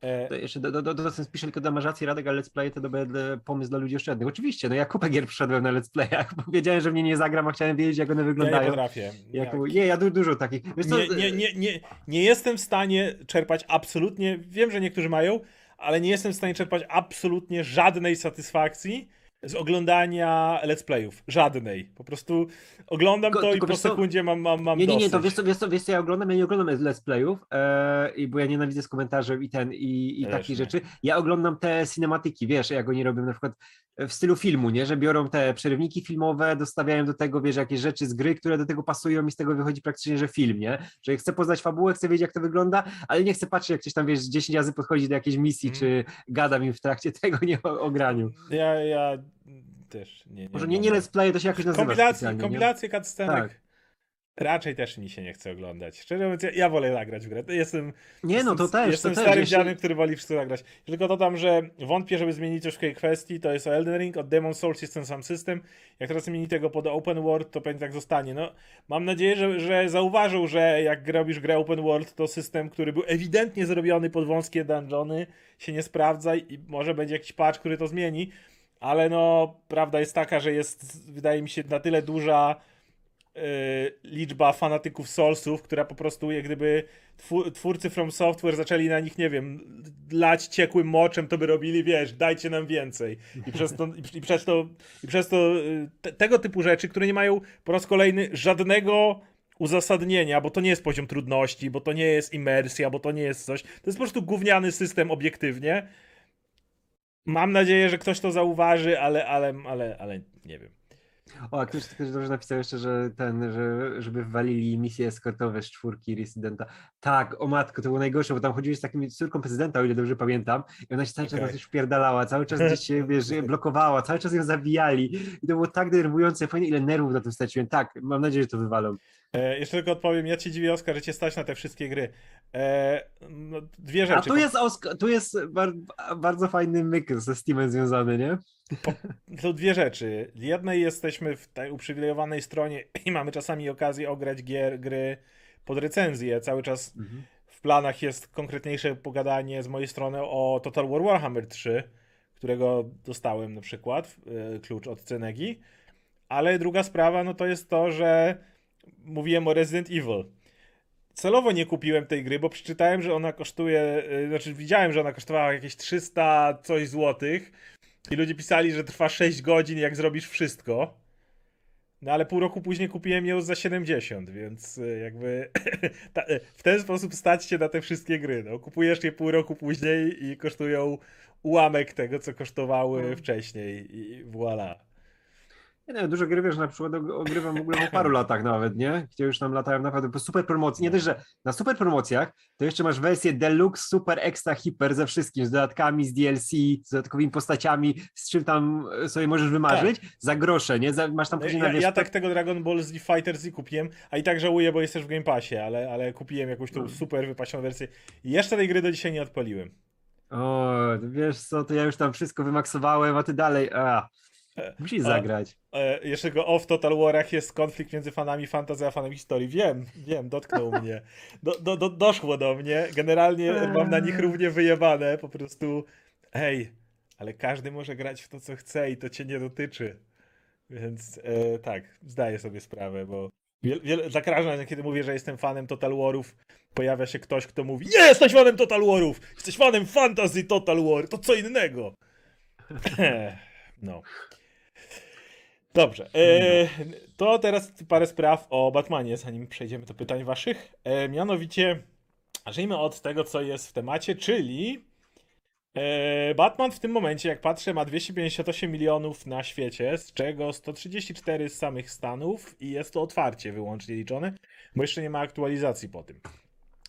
[SPEAKER 1] E,
[SPEAKER 2] To jeszcze do, do, do, do pisze tylko, masz rację Radek, ale let's play to będzie pomysł dla ludzi oszczędnych. Oczywiście, no ja kupę gier przyszedłem na let's playach, bo wiedziałem, że mnie nie zagram, a chciałem wiedzieć, jak one
[SPEAKER 1] ja nie
[SPEAKER 2] wyglądają.
[SPEAKER 1] potrafię.
[SPEAKER 2] Jak,
[SPEAKER 1] Jak-
[SPEAKER 2] nie, ja du, dużo takich.
[SPEAKER 1] Nie, nie, nie, nie, nie jestem w stanie czerpać absolutnie, wiem, że niektórzy mają, ale nie jestem w stanie czerpać absolutnie żadnej satysfakcji z oglądania let's playów. Żadnej. Po prostu oglądam
[SPEAKER 2] Tylko-
[SPEAKER 1] to i po sekundzie mam, mam, mam
[SPEAKER 2] Nie, nie, nie, to wiesz co, wiesz co, wiesz co ja oglądam? Ja nie oglądam let's playów, e, bo ja nienawidzę z komentarzem i ten, i, i
[SPEAKER 1] nie.
[SPEAKER 2] rzeczy. Ja oglądam te cinematyki, wiesz, jak oni robią na przykład w stylu filmu, nie, że biorą te przerywniki filmowe, dostawiają do tego, wiesz, jakieś rzeczy z gry, które do tego pasują i z tego wychodzi praktycznie, że film, nie, że chcę poznać fabułę, chcę wiedzieć, jak to wygląda, ale nie chcę patrzeć, jak ktoś tam, wiesz, 10 razy podchodzi do jakiejś misji,
[SPEAKER 1] Mm.
[SPEAKER 2] czy gadam im w trakcie tego, nie o, o graniu.
[SPEAKER 1] Ja, ja też nie. nie
[SPEAKER 2] Może nie, nie let's play, to się jakoś nazywa
[SPEAKER 1] Kompilacje, kompilacje cutscenek.
[SPEAKER 2] Tak.
[SPEAKER 1] Raczej też mi się nie chce oglądać. Szczerze mówiąc, ja, ja wolę nagrać w grę. Jestem,
[SPEAKER 2] Nie, no to
[SPEAKER 1] jestem,
[SPEAKER 2] też,
[SPEAKER 1] Jestem
[SPEAKER 2] to też.
[SPEAKER 1] starym
[SPEAKER 2] jeśli-
[SPEAKER 1] dziadem, który woli wszystko nagrać. Tylko dodam, że wątpię, żeby zmienić coś w tej kwestii. To jest o Elden Ring, od Demon Souls jest ten sam system. Jak teraz zmieni tego pod Open World, to pewnie tak zostanie. No, mam nadzieję, że, że zauważył, że jak robisz grę Open World, to system, który był ewidentnie zrobiony pod wąskie dungeony, się nie sprawdza i może będzie jakiś patch, który to zmieni. Ale no, prawda jest taka, że jest, wydaje mi się, na tyle duża yy, liczba fanatyków Soulsów, która po prostu jak gdyby twórcy From Software zaczęli na nich, nie wiem, lać ciekłym moczem, to by robili, wiesz, dajcie nam więcej. I przez to, i, i przez to, i przez to yy, te, tego typu rzeczy, które nie mają po raz kolejny żadnego uzasadnienia, bo to nie jest poziom trudności, bo to nie jest imersja, bo to nie jest coś. To jest po prostu gówniany system obiektywnie. Mam nadzieję, że ktoś to zauważy, ale, ale, ale, ale nie wiem.
[SPEAKER 2] O, a ktoś, ktoś dobrze napisał jeszcze, że ten, że, żeby wwalili misje eskortowe z czwórki Residenta. Tak, o matko, to było najgorsze, bo tam chodziłeś z takim córką prezydenta, o ile dobrze pamiętam, i ona się cały czas nas już wpierdalała, cały czas gdzieś się, wiesz, blokowała, cały czas ją zabijali. I to było tak denerwujące, fajnie ile nerwów na tym straciłem. Tak, mam nadzieję, że to wywalą.
[SPEAKER 1] E, jeszcze tylko odpowiem, ja ci dziwię, Oskar, że cię stać na te wszystkie gry. E, no, dwie rzeczy.
[SPEAKER 2] A tu jest, Osk- tu jest bar- bardzo fajny myk ze Steamem związany, nie?
[SPEAKER 1] To dwie rzeczy. Jednej jesteśmy w tej uprzywilejowanej stronie i mamy czasami okazję ograć gier, gry pod recenzję. Cały czas w planach jest konkretniejsze pogadanie z mojej strony o Total War Warhammer 3, którego dostałem na przykład, e, klucz od Cenegi. Ale druga sprawa, no to jest to, że mówiłem o Resident Evil. Celowo nie kupiłem tej gry, bo przeczytałem, że ona kosztuje, e, znaczy widziałem, że ona kosztowała jakieś 300 coś złotych i ludzie pisali, że trwa 6 godzin, jak zrobisz wszystko. No ale pół roku później kupiłem ją za 70, więc y, jakby ta, y, w ten sposób stać się na te wszystkie gry. No. Kupujesz je pół roku później i kosztują ułamek tego, co kosztowały
[SPEAKER 2] No.
[SPEAKER 1] wcześniej i voilà.
[SPEAKER 2] Nie wiem, dużo gier, wiesz, na przykład og- ogrywam w ogóle po paru latach nawet, nie? Gdzie już tam latają naprawdę po super promocji. Nie dość, że na super promocjach to jeszcze masz wersję Deluxe, Super, Extra, Hyper ze wszystkim, z dodatkami, z DLC, z dodatkowymi postaciami, z czym tam e, sobie możesz wymarzyć, za grosze, nie? Za, masz tam później na
[SPEAKER 1] Ja,
[SPEAKER 2] wiesz,
[SPEAKER 1] ja tak tego Dragon Ball Z Fighter Z kupiłem, a i tak żałuję, bo jest też w Game Passie, ale, ale kupiłem jakąś tą
[SPEAKER 2] No.
[SPEAKER 1] super wypasioną wersję. I jeszcze tej gry do dzisiaj nie odpaliłem.
[SPEAKER 2] O, wiesz co, to ja już tam wszystko wymaksowałem, a ty dalej, a, musisz
[SPEAKER 1] a-
[SPEAKER 2] zagrać.
[SPEAKER 1] E, jeszcze go o w Total Warach jest konflikt między fanami fantasy a fanami historii. Wiem, wiem, dotknął mnie. Do, do, do, doszło do mnie. Generalnie mam na nich równie wyjebane. Po prostu, hej, ale każdy może grać w to, co chce i to cię nie dotyczy. Więc e, tak, zdaję sobie sprawę, bo wiel, wiel, za każdym razem, kiedy mówię, że jestem fanem Total Warów, pojawia się ktoś, kto mówi nie jesteś fanem Total Warów! Jesteś fanem fantasy Total War! To co innego! no. Dobrze. E, to teraz parę spraw o Batmanie, zanim przejdziemy do pytań waszych. E, mianowicie, zacznijmy od tego, co jest w temacie, czyli e, Batman w tym momencie, jak patrzę, ma 258 milionów na świecie, z czego 134 z samych Stanów i jest to otwarcie wyłącznie liczone, bo jeszcze nie ma aktualizacji po tym.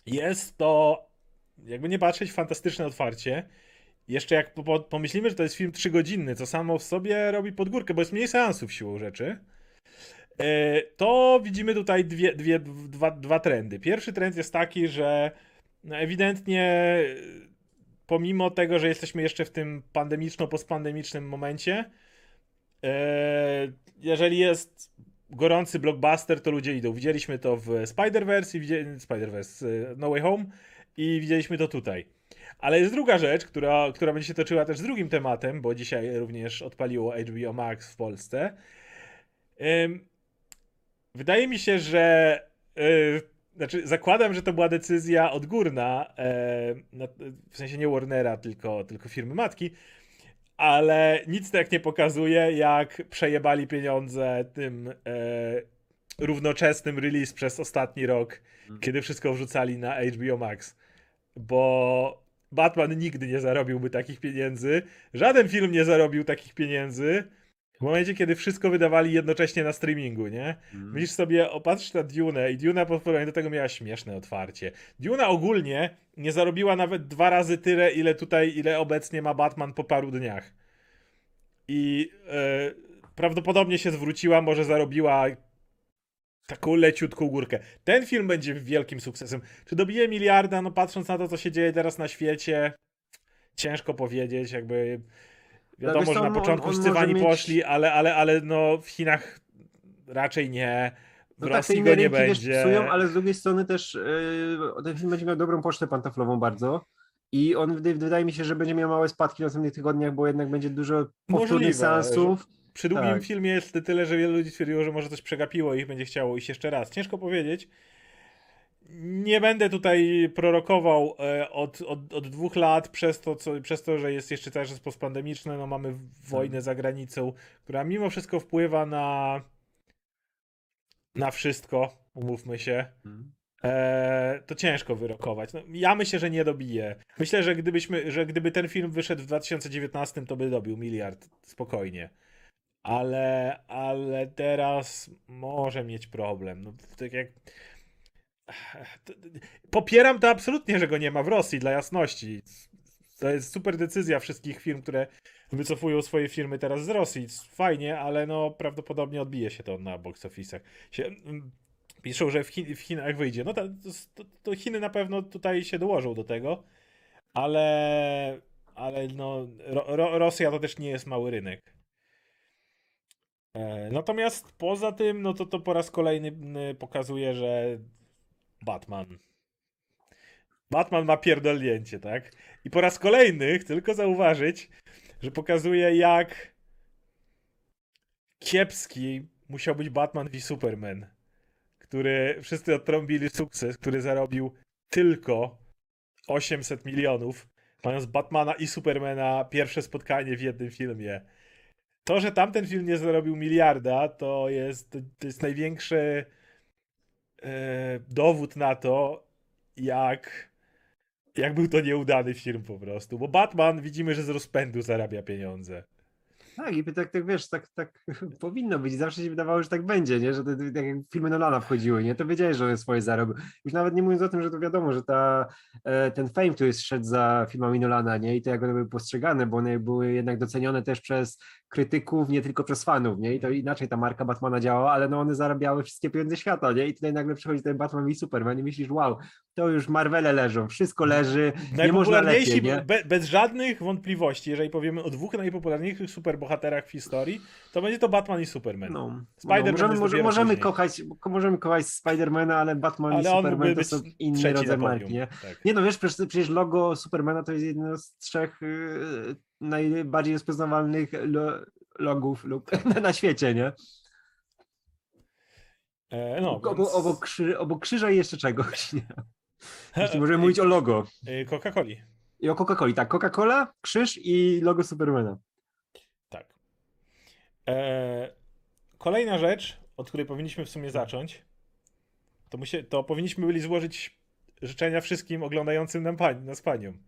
[SPEAKER 1] Jest to, jakby nie patrzeć, fantastyczne otwarcie. Jeszcze jak po- po- pomyślimy, że to jest film trzygodzinny, co samo w sobie robi podgórkę, bo jest mniej seansów siłą rzeczy, e, to widzimy tutaj dwie, dwie, dwa, dwa trendy. Pierwszy trend jest taki, że no ewidentnie pomimo tego, że jesteśmy jeszcze w tym pandemiczno-postpandemicznym momencie, e, jeżeli jest gorący blockbuster, to ludzie idą. Widzieliśmy to w Spider-Verse, i Spider-Verse, e, No Way Home i widzieliśmy to tutaj. Ale jest druga rzecz, która, która będzie się toczyła też z drugim tematem, bo dzisiaj również odpaliło HBO Max w Polsce. Wydaje mi się, że. Yy, znaczy, zakładam, że to była decyzja odgórna, yy, na- w sensie nie Warnera, tylko, tylko firmy matki, ale nic tak nie pokazuje, jak przejebali pieniądze tym yy, równoczesnym release przez ostatni rok, kiedy wszystko wrzucali na HBO Max. Bo Batman nigdy nie zarobiłby takich pieniędzy, żaden film nie zarobił takich pieniędzy w momencie, kiedy wszystko wydawali jednocześnie na streamingu, nie?
[SPEAKER 2] Mm.
[SPEAKER 1] Myślisz sobie, opatrz na Dune i Duna po porównaniu do tego miała śmieszne otwarcie. Duna ogólnie nie zarobiła nawet dwa razy tyle, ile tutaj, ile obecnie ma Batman po paru dniach. I e, prawdopodobnie się zwróciła, może zarobiła taką leciutką górkę. Ten film będzie wielkim sukcesem. Czy dobije miliarda? No patrząc na to, co się dzieje teraz na świecie, ciężko powiedzieć, jakby wiadomo,
[SPEAKER 2] wiesz co,
[SPEAKER 1] że na początku
[SPEAKER 2] może mieć-
[SPEAKER 1] poszli, ale, ale, ale no w Chinach raczej nie. W
[SPEAKER 2] No tak,
[SPEAKER 1] Rosji
[SPEAKER 2] inne
[SPEAKER 1] go nie będzie.
[SPEAKER 2] psują, ale z drugiej strony też yy, ten film będzie miał dobrą pocztę pantoflową bardzo i on wydaje, mi się, że będzie miał małe spadki w następnych tygodniach, bo jednak będzie dużo powtórnych seansów.
[SPEAKER 1] Przy drugim
[SPEAKER 2] Tak.
[SPEAKER 1] filmie jest tyle, że wielu ludzi stwierdziło, że może coś przegapiło i ich będzie chciało iść jeszcze raz. Ciężko powiedzieć. Nie będę tutaj prorokował e, od, od, od dwóch lat przez to, co, przez to, że jest jeszcze cały czas postpandemiczne, no mamy wojnę za granicą, która mimo wszystko wpływa na na wszystko, umówmy się. E, to ciężko wyrokować. No, ja myślę, że nie dobije. Myślę, że gdybyśmy, że gdyby ten film wyszedł w 2019, to by dobił miliard spokojnie. Ale, ale teraz może mieć problem. No, tak jak... Popieram to absolutnie, że go nie ma w Rosji, dla jasności. To jest super decyzja wszystkich firm, które wycofują swoje firmy teraz z Rosji. Fajnie, ale no prawdopodobnie odbije się to na box office'ach. Się, mm, piszą, że w, Chin, w Chinach wyjdzie. No to, to, to Chiny na pewno tutaj się dołożą do tego, ale, ale no, Ro, Rosja to też nie jest mały rynek. E, natomiast poza tym, no to to po raz kolejny pokazuje, że Batman. Batman ma pierdolnięcie, tak? I po raz kolejny tylko zauważyć, że pokazuje jak kiepski musiał być Batman v Superman, który wszyscy odtrąbili sukces, który zarobił tylko 800 milionów, mając Batmana i Supermana pierwsze spotkanie w jednym filmie. To, że tamten film nie zarobił miliarda, to jest, to jest największy e, dowód na to, jak, jak był to nieudany film po prostu. Bo Batman widzimy, że z rozpędu zarabia pieniądze.
[SPEAKER 2] Tak, i tak, tak wiesz, tak, tak powinno być. Zawsze się wydawało, że tak będzie, nie? Że te, tak jak filmy Nolana wchodziły, nie? To wiedziałeś, że swoje zarobił. Już nawet nie mówiąc o tym, że to wiadomo, że ta, e, ten fame, który szedł za filmami Nolana, nie? I to jak one były postrzegane, bo one były jednak docenione też przez krytyków, nie tylko przez fanów, nie? I to inaczej ta marka Batmana działała, ale no one zarabiały wszystkie pieniądze świata, nie? I tutaj nagle przychodzi ten Batman i Superman i myślisz, wow, to już Marvele leżą, wszystko leży, nie można lepiej, nie?
[SPEAKER 1] Be, bez żadnych wątpliwości, jeżeli powiemy o dwóch najpopularniejszych superbohaterach w historii, to będzie to Batman i Superman. No,
[SPEAKER 2] Spider no, możemy, może, możemy, kochać, możemy kochać Spidermana, ale Batman ale i Superman to są inne rodzaje marki, nie? Tak. Nie no, wiesz, przecież, logo Supermana to jest jedno z trzech yy, najbardziej rozpoznawalnych lo, logów lub, na świecie, nie?
[SPEAKER 1] E, no,
[SPEAKER 2] obok, więc... obok, krzy, obok krzyża i jeszcze czegoś. Nie? Jeśli możemy mówić o logo.
[SPEAKER 1] E, Coca-Coli.
[SPEAKER 2] I o Coca-Coli, tak. Coca-Cola, krzyż i logo Supermana.
[SPEAKER 1] E, kolejna rzecz, od której powinniśmy w sumie zacząć, to, musie, to powinniśmy byli złożyć życzenia wszystkim oglądającym nam pań, nas paniom.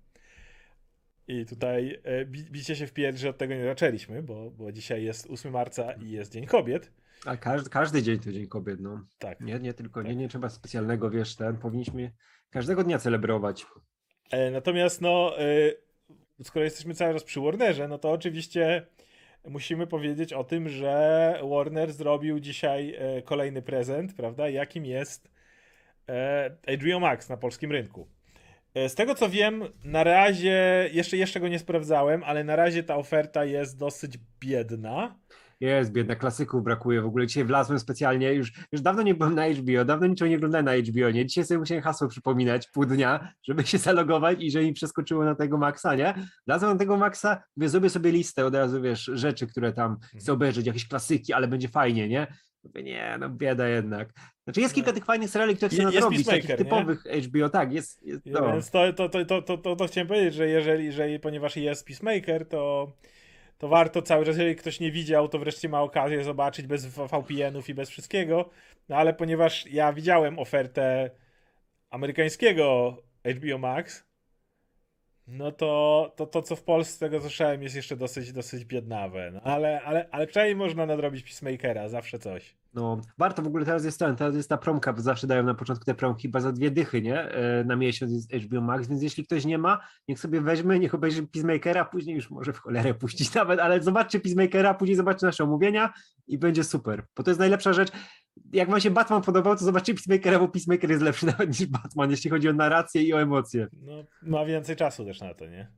[SPEAKER 1] I tutaj e, bicie się w pierś, że od tego nie zaczęliśmy, bo, bo dzisiaj jest 8 marca i jest Dzień Kobiet.
[SPEAKER 2] A każdy, każdy dzień to Dzień Kobiet, no. Tak. Nie, nie tylko, tak. nie, nie trzeba specjalnego, wiesz, ten, powinniśmy każdego dnia celebrować.
[SPEAKER 1] E, natomiast, no, e, skoro jesteśmy cały czas przy Warnerze, no to oczywiście musimy powiedzieć o tym, że Warner zrobił dzisiaj e, kolejny prezent, prawda, jakim jest e, HBO Max na polskim rynku. E, z tego co wiem, na razie, jeszcze, jeszcze go nie sprawdzałem, ale na razie ta oferta jest dosyć biedna.
[SPEAKER 2] Jest, biedna, klasyków brakuje. W ogóle dzisiaj wlazłem specjalnie, już, już dawno nie byłem na HBO, dawno niczego nie oglądałem na HBO, nie? Dzisiaj sobie musiałem hasło przypominać pół dnia, żeby się zalogować i że mi przeskoczyło na tego Maxa, nie? Wlazłem na tego Maxa, mówię, zrobię sobie listę od razu, wiesz, rzeczy, które tam chcę mhm. obejrzeć, jakieś klasyki, ale będzie fajnie, nie? Mówię, nie, no bieda jednak. Znaczy jest kilka tych fajnych seriali, które chcę nadrobić, takich typowych? HBO, tak, jest, jest
[SPEAKER 1] to. Więc to, to, to, to, to, to chciałem powiedzieć, że jeżeli, jeżeli ponieważ jest Peacemaker, to to warto cały czas, jeżeli ktoś nie widział, to wreszcie ma okazję zobaczyć bez VPN-ów i bez wszystkiego. No ale ponieważ ja widziałem ofertę amerykańskiego HBO Max, no to, to to, co w Polsce, tego słyszałem, jest jeszcze dosyć, dosyć biednawe. No, ale, ale, ale przynajmniej można nadrobić Peacemakera, zawsze coś.
[SPEAKER 2] No, warto w ogóle teraz jest ten, teraz jest ta promka, bo zawsze dają na początku te promki chyba za dwie dychy, nie? E, na miesiąc jest HBO Max, więc jeśli ktoś nie ma, niech sobie weźmie, niech obejrzy Peacemakera, później już może w cholerę puścić nawet, ale zobaczcie Peacemakera, później zobaczcie nasze omówienia i będzie super, bo to jest najlepsza rzecz. Jak wam się Batman podobał, to zobaczcie Peacemakera, bo Peacemaker jest lepszy nawet niż Batman, jeśli chodzi o narrację i o emocje.
[SPEAKER 1] No, ma więcej czasu też na to, nie?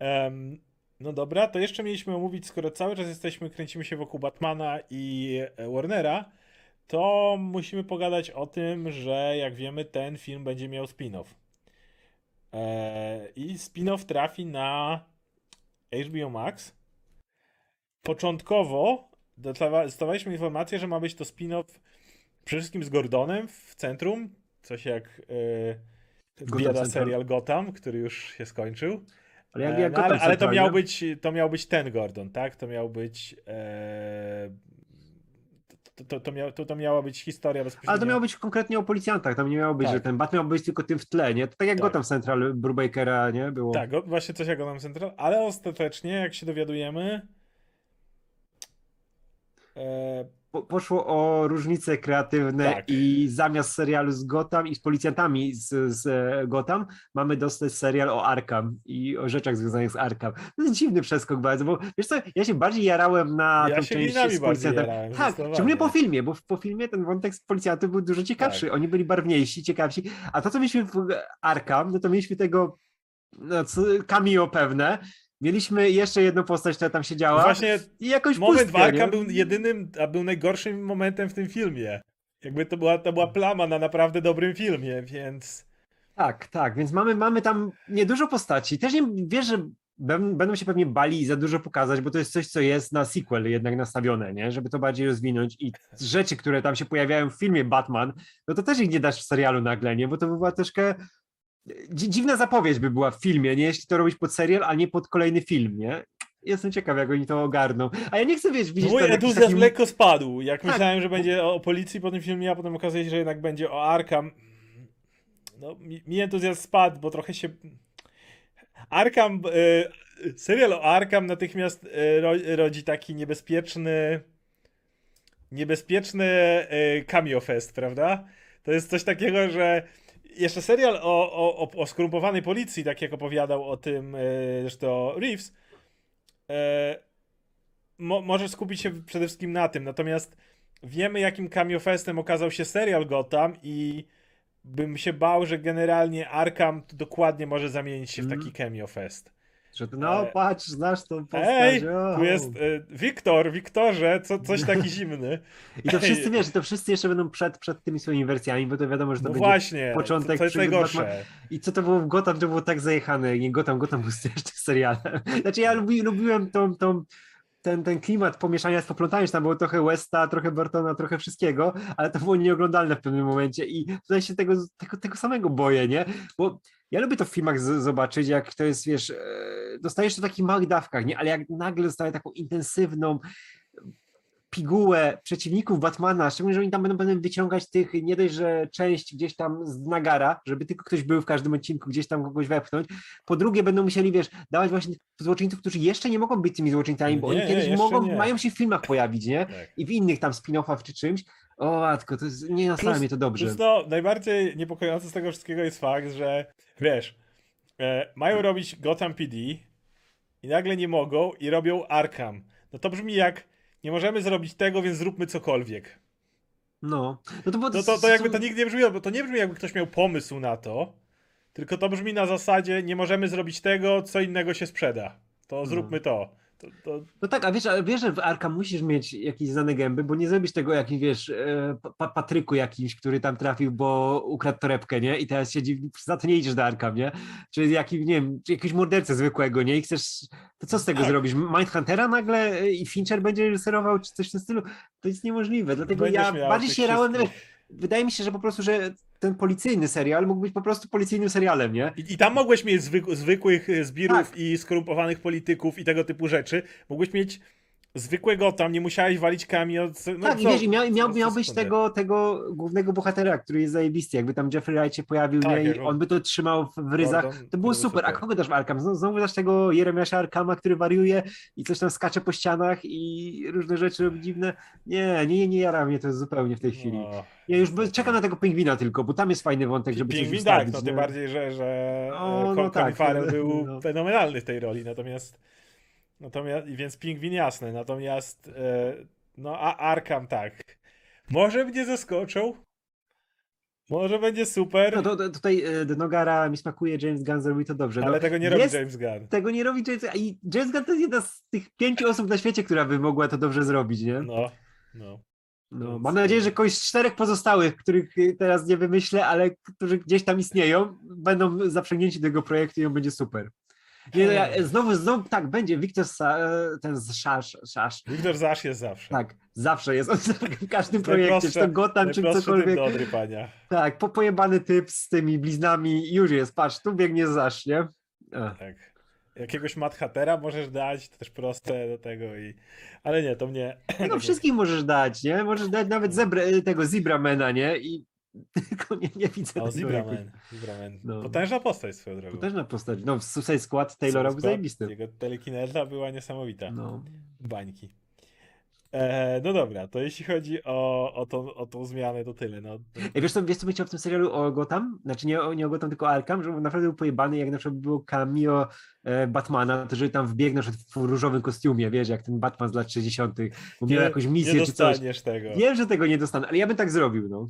[SPEAKER 1] Um, no dobra, to jeszcze mieliśmy omówić, skoro cały czas jesteśmy, kręcimy się wokół Batmana i e, Warnera, to musimy pogadać o tym, że jak wiemy, ten film będzie miał spin-off. Eee, I spin-off trafi na HBO Max. Początkowo dostawaliśmy informację, że ma być to spin-off przede wszystkim z Gordonem w centrum, coś jak yy, bieda serial Gotham, który już się skończył. Ale, jak, jak no, ale, ale to, miał być, to miał być ten Gordon, tak? To miał być. E, to, to, to, miał, to, to miała być historia bezpośrednio.
[SPEAKER 2] Ale to miało być konkretnie o policjantach. Tam nie miało być, tak. że ten Batman miał być tylko tym w tle, nie? To tak jak tak. Gotham Central Brubakera, nie? Było.
[SPEAKER 1] Tak, właśnie coś jak Gotham Central, ale ostatecznie, jak się dowiadujemy, E,
[SPEAKER 2] po, poszło o różnice kreatywne
[SPEAKER 1] Tak.
[SPEAKER 2] i zamiast serialu z Gotham i z policjantami z, z e, Gotham mamy dostać serial o Arkham i o rzeczach związanych z Arkham. To jest dziwny przeskok bardzo, bo wiesz co, ja się bardziej jarałem na
[SPEAKER 1] Ja
[SPEAKER 2] tą część z policjantem.
[SPEAKER 1] jarałem,
[SPEAKER 2] Tak, szczególnie po filmie, bo po filmie ten wątek z policjantów był dużo ciekawszy.
[SPEAKER 1] Tak.
[SPEAKER 2] Oni byli barwniejsi, ciekawsi. A to, co mieliśmy w Arkham, no to mieliśmy tego no, cameo pewne. Mieliśmy jeszcze jedną postać, która tam siedziała.
[SPEAKER 1] Właśnie
[SPEAKER 2] I jakoś
[SPEAKER 1] moment
[SPEAKER 2] pustkę,
[SPEAKER 1] w Arkham
[SPEAKER 2] nie?
[SPEAKER 1] był jedynym, a był najgorszym momentem w tym filmie. Jakby to była, to była plama na naprawdę dobrym filmie, więc...
[SPEAKER 2] Tak, tak, więc mamy, mamy tam niedużo postaci. Też nie wiesz, że bę- będą się pewnie bali za dużo pokazać, bo to jest coś, co jest na sequel jednak nastawione, nie? Żeby to bardziej rozwinąć i rzeczy, które tam się pojawiają w filmie Batman, no to też ich nie dasz w serialu nagle, nie? Bo to by była troszkę dziwna zapowiedź by była w filmie, nie? Jeśli to robić pod serial, a nie pod kolejny film, nie? Jestem ciekaw, jak oni to ogarną. A ja nie chcę, wiesz, widzieć
[SPEAKER 1] Mój entuzjazm
[SPEAKER 2] taki-
[SPEAKER 1] lekko spadł. Jak
[SPEAKER 2] Tak.
[SPEAKER 1] myślałem, że będzie o policji po tym filmie, a potem okazuje się, że jednak będzie o Arkham. No, mi, mi entuzjazm spadł, bo trochę się... Arkham, e, serial o Arkham natychmiast e, ro, rodzi taki niebezpieczny niebezpieczny e, cameo fest, prawda? To jest coś takiego, że jeszcze serial o, o, o, skorumpowanej policji, tak jak opowiadał o tym e, zresztą Reeves, e, mo, może skupić się przede wszystkim na tym. Natomiast wiemy, jakim cameo festem okazał się serial Gotham i bym się bał, że generalnie Arkham dokładnie może zamienić się w
[SPEAKER 2] Mhm.
[SPEAKER 1] taki cameo fest.
[SPEAKER 2] Że no patrz, znasz tą postać.
[SPEAKER 1] Ej, tu jest e, Wiktor, Wiktorze, co, coś taki zimny.
[SPEAKER 2] I to wszyscy,
[SPEAKER 1] Ej.
[SPEAKER 2] wiesz, to wszyscy jeszcze będą przed, przed tymi swoimi wersjami, bo to wiadomo, że to
[SPEAKER 1] No
[SPEAKER 2] będzie
[SPEAKER 1] właśnie,
[SPEAKER 2] początek
[SPEAKER 1] to, to najgorsze.
[SPEAKER 2] I co to było w Gotham, to było tak zajechane. Nie Gotham, Gotham był jeszcze serialem. Znaczy ja lubi, lubiłem tą, tą, ten, ten klimat pomieszania z poplątaniem, tam było trochę Westa, trochę Bartona, trochę wszystkiego, ale to było nieoglądalne w pewnym momencie i tutaj się tego, tego, tego samego boję, nie? Bo ja lubię to w filmach z, zobaczyć, jak to jest, wiesz, e, dostajesz to w takich małych dawkach, nie? Ale jak nagle dostaję taką intensywną pigułę przeciwników Batmana, szczególnie, że oni tam będą, będą wyciągać tych, nie dość, że część gdzieś tam z nagara, żeby tylko ktoś był w każdym odcinku, gdzieś tam kogoś wepchnąć. Po drugie będą musieli, wiesz, dawać właśnie złoczyńców, którzy jeszcze nie mogą być tymi złoczyńcami, bo
[SPEAKER 1] Nie,
[SPEAKER 2] oni kiedyś mogą,
[SPEAKER 1] nie.
[SPEAKER 2] mają się w filmach pojawić, nie?
[SPEAKER 1] Tak.
[SPEAKER 2] I w innych tam spin-offach czy czymś. O, matko, to jest, nie nastawiam
[SPEAKER 1] Plus-
[SPEAKER 2] mnie to dobrze.
[SPEAKER 1] Plus no, najbardziej niepokojące z tego wszystkiego jest fakt, że wiesz, e, mają robić Gotham PD i nagle nie mogą i robią Arkham. No to brzmi jak nie możemy zrobić tego, więc zróbmy cokolwiek.
[SPEAKER 2] No, no to, było,
[SPEAKER 1] No to, to jakby to nigdy nie brzmi, bo to nie brzmi jakby ktoś miał pomysł na to, tylko to brzmi na zasadzie nie możemy zrobić tego, co innego się sprzeda. To zróbmy to. To, to
[SPEAKER 2] No tak, a wiesz, ale wiesz, że w Arkham musisz mieć jakieś znane gęby, bo nie zrobisz tego jakiś, wiesz, e, pa Patryku jakimś, który tam trafił, bo ukradł torebkę, nie? I teraz siedzi, za to nie idziesz do Arkham, nie? Czy jakim, nie wiem, czy jakiegoś mordercę zwykłego, nie? I chcesz, to co z tego
[SPEAKER 1] Tak.
[SPEAKER 2] zrobisz? Mindhuntera nagle e, i Fincher będzie reżyserował, czy coś w tym stylu? To jest niemożliwe, dlatego
[SPEAKER 1] będziesz
[SPEAKER 2] ja bardziej się rałem,
[SPEAKER 1] wszystkich.
[SPEAKER 2] Wydaje mi się, że po prostu, że ten policyjny serial mógł być po prostu policyjnym serialem, nie?
[SPEAKER 1] I, I tam mogłeś mieć zwyk, zwykłych e, zbirów
[SPEAKER 2] Tak.
[SPEAKER 1] i skorumpowanych polityków i tego typu rzeczy. Mogłeś mieć zwykłego tam, nie musiałeś walić cameo. co- No
[SPEAKER 2] tak, i
[SPEAKER 1] co?
[SPEAKER 2] wiesz, i miał, miał, miał być tego, tego głównego bohatera, który jest zajebisty. Jakby tam Jeffrey Wright się pojawił
[SPEAKER 1] Tak,
[SPEAKER 2] nie, i
[SPEAKER 1] on-
[SPEAKER 2] by to trzymał w, ryzach.
[SPEAKER 1] Gordon,
[SPEAKER 2] To było
[SPEAKER 1] był
[SPEAKER 2] super. A kogo dasz w Arkham? Znowu, znowu dasz tego Jeremiasza Arkama, który wariuje i coś tam skacze po ścianach i różne rzeczy robi dziwne. Nie, nie, nie jara mnie to zupełnie w tej chwili.
[SPEAKER 1] No.
[SPEAKER 2] Ja już czekam na tego pingwina tylko, bo tam jest fajny wątek, żeby coś
[SPEAKER 1] Pingwin tak,
[SPEAKER 2] ustawić.
[SPEAKER 1] no
[SPEAKER 2] nie?
[SPEAKER 1] tym bardziej, że, że
[SPEAKER 2] No,
[SPEAKER 1] no,
[SPEAKER 2] no
[SPEAKER 1] no,
[SPEAKER 2] tak,
[SPEAKER 1] Farrell
[SPEAKER 2] no.
[SPEAKER 1] był
[SPEAKER 2] No.
[SPEAKER 1] fenomenalny w tej roli, natomiast natomiast, więc Pingwin jasny, natomiast e, no a Arkham tak. Może mnie zaskoczą, może będzie super,
[SPEAKER 2] No to, to tutaj e, do Nogara mi smakuje, James Gunn zrobi to dobrze. No,
[SPEAKER 1] ale tego nie robi
[SPEAKER 2] jest-
[SPEAKER 1] James Gunn.
[SPEAKER 2] Tego nie robi James Gunn. I James Gunn to jest jedna z tych pięciu osób na świecie, która by mogła to dobrze zrobić, nie?
[SPEAKER 1] No, no.
[SPEAKER 2] No, mam nadzieję, że kogoś z czterech pozostałych, których y, teraz nie wymyślę, ale którzy gdzieś tam istnieją, będą zaprzęgnięci do tego projektu i on będzie super. Nie, no ja, znowu, znowu, tak, będzie Wiktor Sa, e, ten z Szasz, Szasz,
[SPEAKER 1] Wiktor Zasz jest zawsze.
[SPEAKER 2] tak, zawsze jest, on w każdym projekcie, czy to Gotham, czy cokolwiek,
[SPEAKER 1] do odrypania.
[SPEAKER 2] tak, po, pojebany typ z tymi bliznami, już jest, patrz, tu biegnie Zasz, nie? A.
[SPEAKER 1] Tak. Jakiegoś Mad Hattera możesz dać, to też proste do tego i... Ale nie, to mnie...
[SPEAKER 2] No wszystkich możesz dać, nie? Możesz dać nawet zebra, tego Zebramana, nie? I tylko nie, nie widzę
[SPEAKER 1] O,
[SPEAKER 2] tego. No.
[SPEAKER 1] Potężna postać swoją drogą.
[SPEAKER 2] Potężna postać. No, w Suicide Squad Taylora był zajebisty.
[SPEAKER 1] Jego telekineza była niesamowita.
[SPEAKER 2] No.
[SPEAKER 1] Bańki. E, no dobra, to jeśli chodzi o, o, tą, o tą zmianę, to tyle. No,
[SPEAKER 2] Ej, wiesz co, wiesz co bym chciał w tym serialu o Gotham? Znaczy nie, nie o Gotham, tylko o Arkham, żeby naprawdę był pojebany, jak na przykład było cameo e, Batmana, to żeby tam przykład w różowym kostiumie, wiesz, jak ten Batman z lat 60., bo miał jakąś misję
[SPEAKER 1] nie
[SPEAKER 2] czy coś.
[SPEAKER 1] dostaniesz tego.
[SPEAKER 2] Wiem, że tego nie dostanę, ale ja bym tak zrobił, no.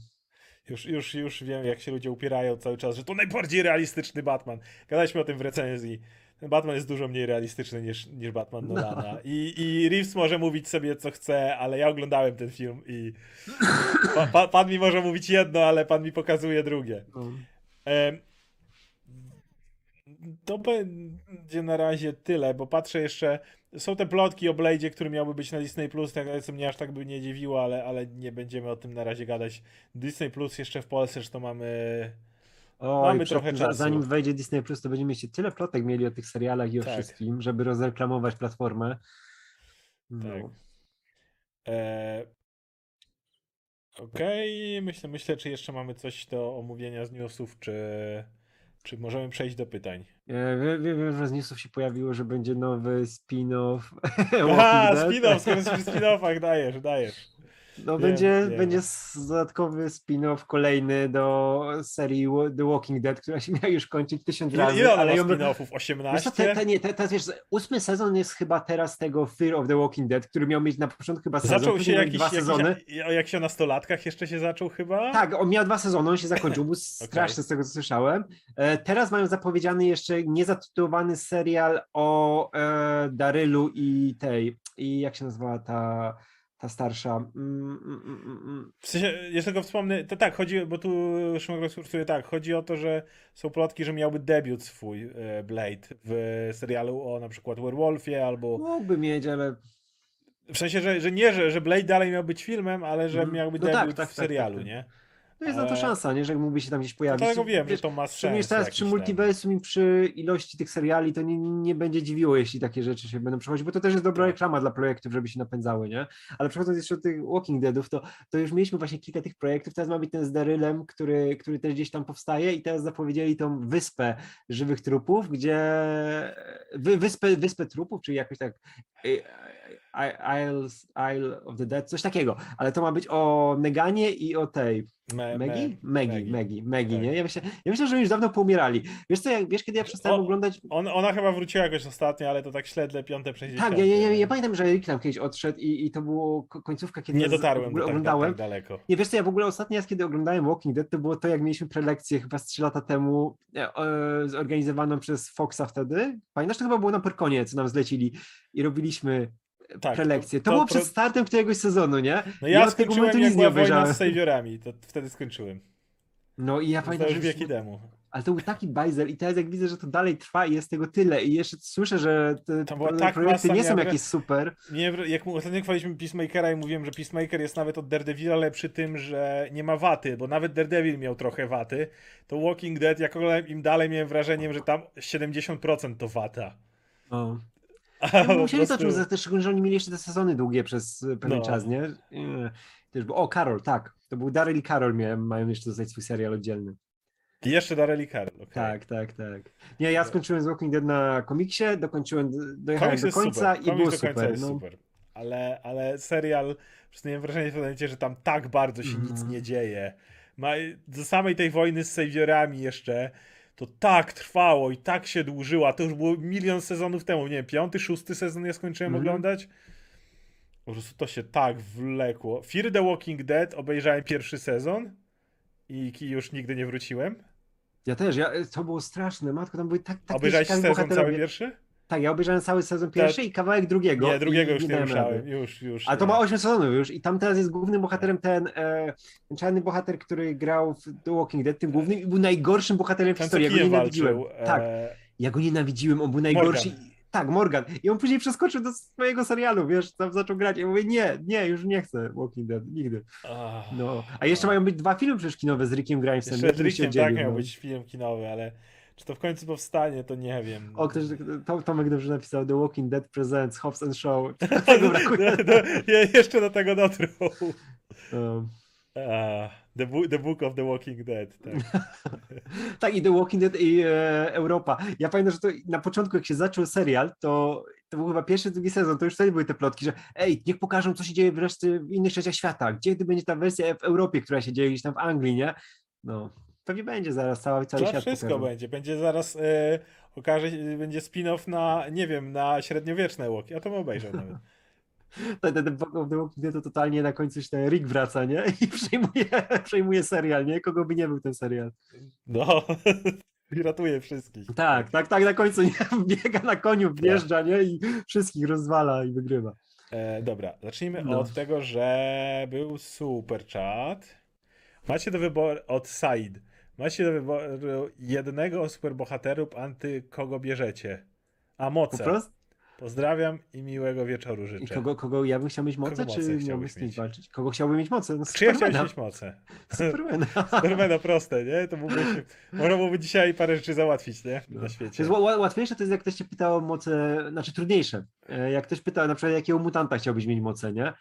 [SPEAKER 1] Już, już, już wiem, jak się ludzie upierają cały czas, że to najbardziej realistyczny Batman. Gadaliśmy o tym w recenzji. Ten Batman jest dużo mniej realistyczny niż, niż Batman
[SPEAKER 2] No.
[SPEAKER 1] Nolana. I, I Reeves może mówić sobie co chce, ale ja oglądałem ten film i pa, pa, pan mi może mówić jedno, ale pan mi pokazuje drugie.
[SPEAKER 2] no.
[SPEAKER 1] To będzie na razie tyle, bo patrzę jeszcze. Są te plotki o Blade'zie, który miałby być na Disney Plus, tak co mnie aż tak by nie dziwiło, ale, ale nie będziemy o tym na razie gadać. Disney Plus jeszcze w Polsce, że to mamy.
[SPEAKER 2] Oj,
[SPEAKER 1] Mamy trochę
[SPEAKER 2] tym,
[SPEAKER 1] czasu.
[SPEAKER 2] Zanim wejdzie Disney Plus, to będziemy mieć tyle plotek mieli o tych serialach i o
[SPEAKER 1] Tak.
[SPEAKER 2] wszystkim, żeby rozreklamować platformę. No.
[SPEAKER 1] Tak. E... Okej, myślę, myślę, czy jeszcze mamy coś do omówienia z newsów, czy, czy możemy przejść do pytań.
[SPEAKER 2] E, wie- wie- Wiem, że z newsów się pojawiło, że będzie nowy spin-off.
[SPEAKER 1] Aha, spin-off, skoro przy spin-offach, dajesz, dajesz.
[SPEAKER 2] No
[SPEAKER 1] Wiem,
[SPEAKER 2] będzie,
[SPEAKER 1] wiem.
[SPEAKER 2] będzie dodatkowy spin-off kolejny do serii The Walking Dead, która się miała już kończyć tysiąc razy,
[SPEAKER 1] ile
[SPEAKER 2] ale ją...
[SPEAKER 1] spin-offów?
[SPEAKER 2] Wiesz co,
[SPEAKER 1] 18?
[SPEAKER 2] te, te, nie, te, te, wiesz, ósmy sezon jest chyba teraz tego Fear of the Walking Dead, który miał mieć na początku chyba sezon,
[SPEAKER 1] Zaczął się jakiś,
[SPEAKER 2] dwa
[SPEAKER 1] jakiś,
[SPEAKER 2] sezony.
[SPEAKER 1] o jak się o nastolatkach jeszcze się zaczął chyba?
[SPEAKER 2] Tak, on miał dwa sezony, on się zakończył, był straszny z tego co słyszałem. E, teraz mają zapowiedziany jeszcze niezatytułowany serial o e, Darylu i tej, i jak się nazywała ta, ta starsza? Mm, mm, mm, mm, mm.
[SPEAKER 1] W sensie, jeszcze tylko wspomnę, to tak, chodzi, bo tu Szymon rozkursuje tak, chodzi o to, że są plotki, że miałby debiut swój e, Blade w serialu o na przykład Werewolfie albo
[SPEAKER 2] Mógłby mieć, ale
[SPEAKER 1] W sensie, że, że nie, że, że Blade dalej miał być filmem, ale że
[SPEAKER 2] Mhm.
[SPEAKER 1] miałby
[SPEAKER 2] No
[SPEAKER 1] debiut
[SPEAKER 2] tak, tak,
[SPEAKER 1] w
[SPEAKER 2] tak,
[SPEAKER 1] serialu,
[SPEAKER 2] tak, tak.
[SPEAKER 1] nie?
[SPEAKER 2] To jest na to
[SPEAKER 1] Ale-
[SPEAKER 2] szansa, nie, że mógłby się tam gdzieś pojawić.
[SPEAKER 1] Dlatego wiem,
[SPEAKER 2] Wiesz,
[SPEAKER 1] że to ma sens.
[SPEAKER 2] Teraz przy multiversum i przy ilości tych seriali to nie, nie będzie dziwiło, jeśli takie rzeczy się będą przechodzić, bo to też jest dobra
[SPEAKER 1] Tak.
[SPEAKER 2] reklama dla projektów, żeby się napędzały, nie? Ale przechodząc jeszcze do tych Walking Deadów, to, to już mieliśmy właśnie kilka tych projektów, teraz ma być ten z Darylem, który, który też gdzieś tam powstaje i teraz zapowiedzieli tą wyspę żywych trupów, gdzie wy, wyspę, wyspę trupów, czyli jakoś tak y, Isles, Isle of the Dead, coś takiego, ale to ma być o Neganie i o tej
[SPEAKER 1] Me,
[SPEAKER 2] Maggie?
[SPEAKER 1] me-
[SPEAKER 2] Maggie, Maggie, Maggie,
[SPEAKER 1] Tak.
[SPEAKER 2] nie? Ja myślę, ja myślę, że już dawno poumierali. Wiesz co, jak, wiesz kiedy ja przestałem
[SPEAKER 1] O,
[SPEAKER 2] oglądać...
[SPEAKER 1] On, ona chyba wróciła jakoś ostatnio, ale to tak śledle piąte przez
[SPEAKER 2] Tak, ja, ja, ja, ja pamiętam, że Rick tam kiedyś odszedł i, i to było ko- końcówka, kiedy
[SPEAKER 1] Nie
[SPEAKER 2] ja w
[SPEAKER 1] dotarłem
[SPEAKER 2] ogóle
[SPEAKER 1] do tak,
[SPEAKER 2] oglądałem.
[SPEAKER 1] tak daleko.
[SPEAKER 2] Nie, wiesz co, ja w ogóle ostatni raz, kiedy oglądałem Walking Dead, to było to, jak mieliśmy prelekcję chyba z 3 lata temu, e, e, zorganizowaną przez Foxa wtedy. Pamiętasz, to chyba było na Pyrkonie, co nam zlecili i robiliśmy
[SPEAKER 1] Tak,
[SPEAKER 2] prelekcję. To,
[SPEAKER 1] to-
[SPEAKER 2] było
[SPEAKER 1] to-
[SPEAKER 2] przed startem któregoś sezonu, nie?
[SPEAKER 1] No
[SPEAKER 2] Ja
[SPEAKER 1] ja
[SPEAKER 2] od tego
[SPEAKER 1] skończyłem
[SPEAKER 2] momentu nic nie obejrzałem.
[SPEAKER 1] z Saviorami, to wtedy skończyłem.
[SPEAKER 2] No i ja
[SPEAKER 1] To
[SPEAKER 2] pamiętam,
[SPEAKER 1] już
[SPEAKER 2] że
[SPEAKER 1] wieki temu.
[SPEAKER 2] Ale to był taki bajzel i teraz jak widzę, że to dalej trwa i jest tego tyle i jeszcze słyszę, że te,
[SPEAKER 1] tak
[SPEAKER 2] projekty nie są jakieś super.
[SPEAKER 1] Nie, jak ostatnio chwaliliśmy Peacemakera i mówiłem, że Peacemaker jest nawet od Daredevila lepszy tym, że nie ma waty, bo nawet Daredevil miał trochę waty, to Walking Dead, jak im dalej, miałem wrażeniem, że tam 70% to wata.
[SPEAKER 2] No. Musieli to czuć, też że oni mieli jeszcze te sezony długie przez pewien
[SPEAKER 1] No.
[SPEAKER 2] czas, nie? Też, bo, o, Karol, tak. To był Daryl i Karol miałem, mają jeszcze dostać swój serial oddzielny.
[SPEAKER 1] I jeszcze Darrell Carl. Okay.
[SPEAKER 2] Tak, tak, tak. Nie, ja skończyłem z Walking Dead na komiksie, dokończyłem, dojechałem
[SPEAKER 1] Komiks
[SPEAKER 2] do końca i było
[SPEAKER 1] do końca
[SPEAKER 2] super.
[SPEAKER 1] jest
[SPEAKER 2] No.
[SPEAKER 1] super. Ale, ale serial, miałem wrażenie w momencie, że tam tak bardzo się nic
[SPEAKER 2] Mhm.
[SPEAKER 1] nie dzieje. Ma, do samej tej wojny z Saviorami jeszcze, to tak trwało i tak się dłużyło, a to już było milion sezonów temu, nie wiem, piąty, szósty sezon ja skończyłem
[SPEAKER 2] Mhm.
[SPEAKER 1] oglądać. Po prostu to się tak wlekło. Fear the Walking Dead obejrzałem pierwszy sezon i już nigdy nie wróciłem.
[SPEAKER 2] Ja też, ja, to było straszne, matko, tam były tak, tak
[SPEAKER 1] Obejrzałeś sezon cały
[SPEAKER 2] bohaterowie.
[SPEAKER 1] pierwszy?
[SPEAKER 2] Tak, ja obejrzałem cały sezon pierwszy i kawałek drugiego.
[SPEAKER 1] Nie, drugiego
[SPEAKER 2] i
[SPEAKER 1] już nie ruszałem. Już, już.
[SPEAKER 2] A to ma 8 sezonów już i tam teraz jest głównym bohaterem ten, e, ten czarny bohater, który grał w The Walking Dead, tym głównym i był najgorszym bohaterem w
[SPEAKER 1] Ten,
[SPEAKER 2] historii. Ja go nienawidziłem.
[SPEAKER 1] walczył.
[SPEAKER 2] Tak,
[SPEAKER 1] e,
[SPEAKER 2] ja go nienawidziłem, on był najgorszy.
[SPEAKER 1] Morgan.
[SPEAKER 2] Tak, Morgan. I on później przeskoczył do swojego serialu, wiesz, tam zaczął grać. Ja mówię, nie, nie, już nie chcę Walking Dead, nigdy. No. A jeszcze mają być dwa filmy przecież kinowe z Rickiem Grimesem.
[SPEAKER 1] Jeszcze z Rickiem tak miał
[SPEAKER 2] no.
[SPEAKER 1] być film kinowy, ale czy to w końcu powstanie, to nie wiem.
[SPEAKER 2] O, ktoś, Tom, Tomek dobrze napisał The Walking Dead Presents, Hobbs and Show. Tego brakuje.
[SPEAKER 1] No, no, je- jeszcze do tego dotrą.
[SPEAKER 2] Um,
[SPEAKER 1] Ah, the, Bo- the Book of the Walking Dead. Tak.
[SPEAKER 2] Tak, i The Walking Dead i e, Europa. Ja pamiętam, że to na początku, jak się zaczął serial, to to był chyba pierwszy, drugi sezon, to już wtedy były te plotki, że ej, niech pokażą, co się dzieje wreszcie w innych częściach świata, gdzie będzie ta wersja w Europie, która się dzieje gdzieś tam w Anglii, nie? No, pewnie będzie zaraz, cały, cały
[SPEAKER 1] To
[SPEAKER 2] świat
[SPEAKER 1] wszystko będzie. Będzie zaraz, e, okaże będzie spin-off na, nie wiem, na średniowieczne łoki. Ja to bym obejrzał nawet.
[SPEAKER 2] Ten, ten, ten, to totalnie na końcu się ten Rick wraca, nie? I przejmuje, przejmuje serial, nie? Kogo by nie był ten serial.
[SPEAKER 1] No, i ratuje wszystkich.
[SPEAKER 2] Tak, tak, tak, na końcu nie biega na koniu,
[SPEAKER 1] Tak.
[SPEAKER 2] wjeżdża, nie? I wszystkich rozwala i wygrywa.
[SPEAKER 1] E, dobra, zacznijmy
[SPEAKER 2] No.
[SPEAKER 1] od tego, że był super chat. Macie do wyboru od Said. Macie do wyboru jednego superbohatera lub anty kogo bierzecie. A moce. Pozdrawiam i miłego wieczoru
[SPEAKER 2] I
[SPEAKER 1] życzę.
[SPEAKER 2] kogo, kogo ja bym chciał mieć moce,
[SPEAKER 1] Kogo
[SPEAKER 2] czy miałbym z
[SPEAKER 1] mieć?
[SPEAKER 2] walczyć? Kogo chciałbym mieć moce? No,
[SPEAKER 1] Czy ja
[SPEAKER 2] Supermana.
[SPEAKER 1] mieć moce?
[SPEAKER 2] Supermana.
[SPEAKER 1] Supermana proste, nie? To się, można byłoby dzisiaj parę rzeczy załatwić, nie? Na
[SPEAKER 2] To
[SPEAKER 1] świecie.
[SPEAKER 2] jest ła- ła- łatwiejsze to jest jak ktoś cię pyta o moce, znaczy trudniejsze. E, Jak ktoś pyta na przykład jakiego mutanta chciałbyś mieć moce, nie?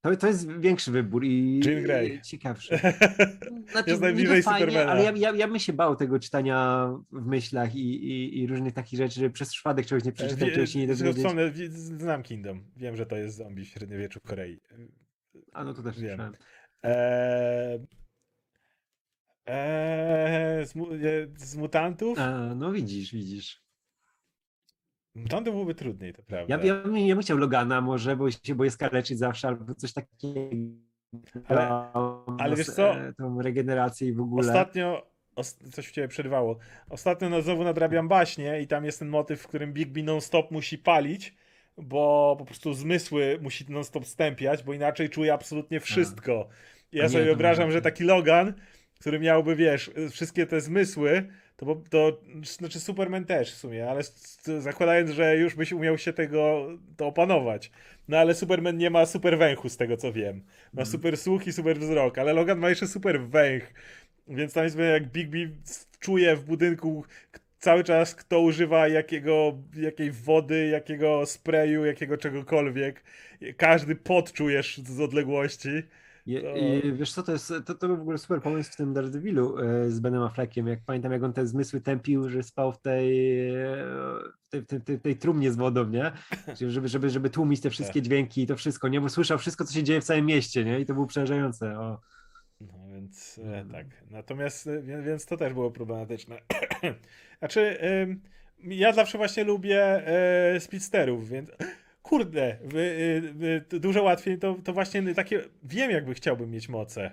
[SPEAKER 2] To, to jest większy wybór i
[SPEAKER 1] Jean Grey.
[SPEAKER 2] ciekawszy. Znaczy,
[SPEAKER 1] Jest najbliżej
[SPEAKER 2] fajnie,
[SPEAKER 1] Supermana.
[SPEAKER 2] Ale ja, ja, ja bym się bał tego czytania w myślach i, i, i różnych takich rzeczy, że przez przypadek czegoś nie przeczytam, czegoś się nie dowiedzieć.
[SPEAKER 1] znam Kingdom. Wiem, że to jest zombie w średniowieczu Korei.
[SPEAKER 2] A no to też
[SPEAKER 1] wiem. Eee, eee, z, e, z mutantów?
[SPEAKER 2] A, no widzisz, widzisz.
[SPEAKER 1] Mutantów byłoby trudniej, to prawda.
[SPEAKER 2] Ja, ja, bym, ja bym chciał Logana może, bo się boję skaleczyć zawsze, albo coś takiego.
[SPEAKER 1] Ale- ale wiesz co?
[SPEAKER 2] e, Tą regenerację i w ogóle.
[SPEAKER 1] Ostatnio, os, coś w ciebie przerwało. Ostatnio no, znowu nadrabiam baśnie i tam jest ten motyw, w którym Bigby non-stop musi palić, bo po prostu zmysły musi non-stop stępiać, bo inaczej czuje absolutnie wszystko. Ja
[SPEAKER 2] nie,
[SPEAKER 1] sobie wyobrażam, że taki Logan, który miałby, wiesz, wszystkie te zmysły, to, to znaczy Superman też w sumie, ale zakładając, że już byś umiał się tego to opanować. No ale Superman nie ma super węchu z tego co wiem. Ma
[SPEAKER 2] Mhm.
[SPEAKER 1] super słuch i super wzrok, ale Logan ma jeszcze super węch. Więc tam jest jak Bigby czuje w budynku cały czas kto używa jakiego, jakiej wody, jakiego sprayu, jakiego czegokolwiek. Każdy pot czujesz z odległości.
[SPEAKER 2] Je,
[SPEAKER 1] To-
[SPEAKER 2] i wiesz co, to jest, to, to był w ogóle super pomysł w tym Daredevilu e, z Benem Affleckiem, jak pamiętam jak on te zmysły tępił, że spał w tej, e, w tej, tej, tej, tej trumnie z wodą, nie? Żeby, żeby, żeby tłumić te wszystkie dźwięki i to wszystko, nie? Bo słyszał wszystko, co się dzieje w całym mieście, nie? I to było przerażające. O.
[SPEAKER 1] No więc e,
[SPEAKER 2] Mhm.
[SPEAKER 1] tak. Natomiast, e, więc to też było problematyczne. znaczy, ja zawsze właśnie lubię e, speedsterów, więc kurde, y, dużo łatwiej to, to właśnie takie, wiem jakby chciałbym mieć moce.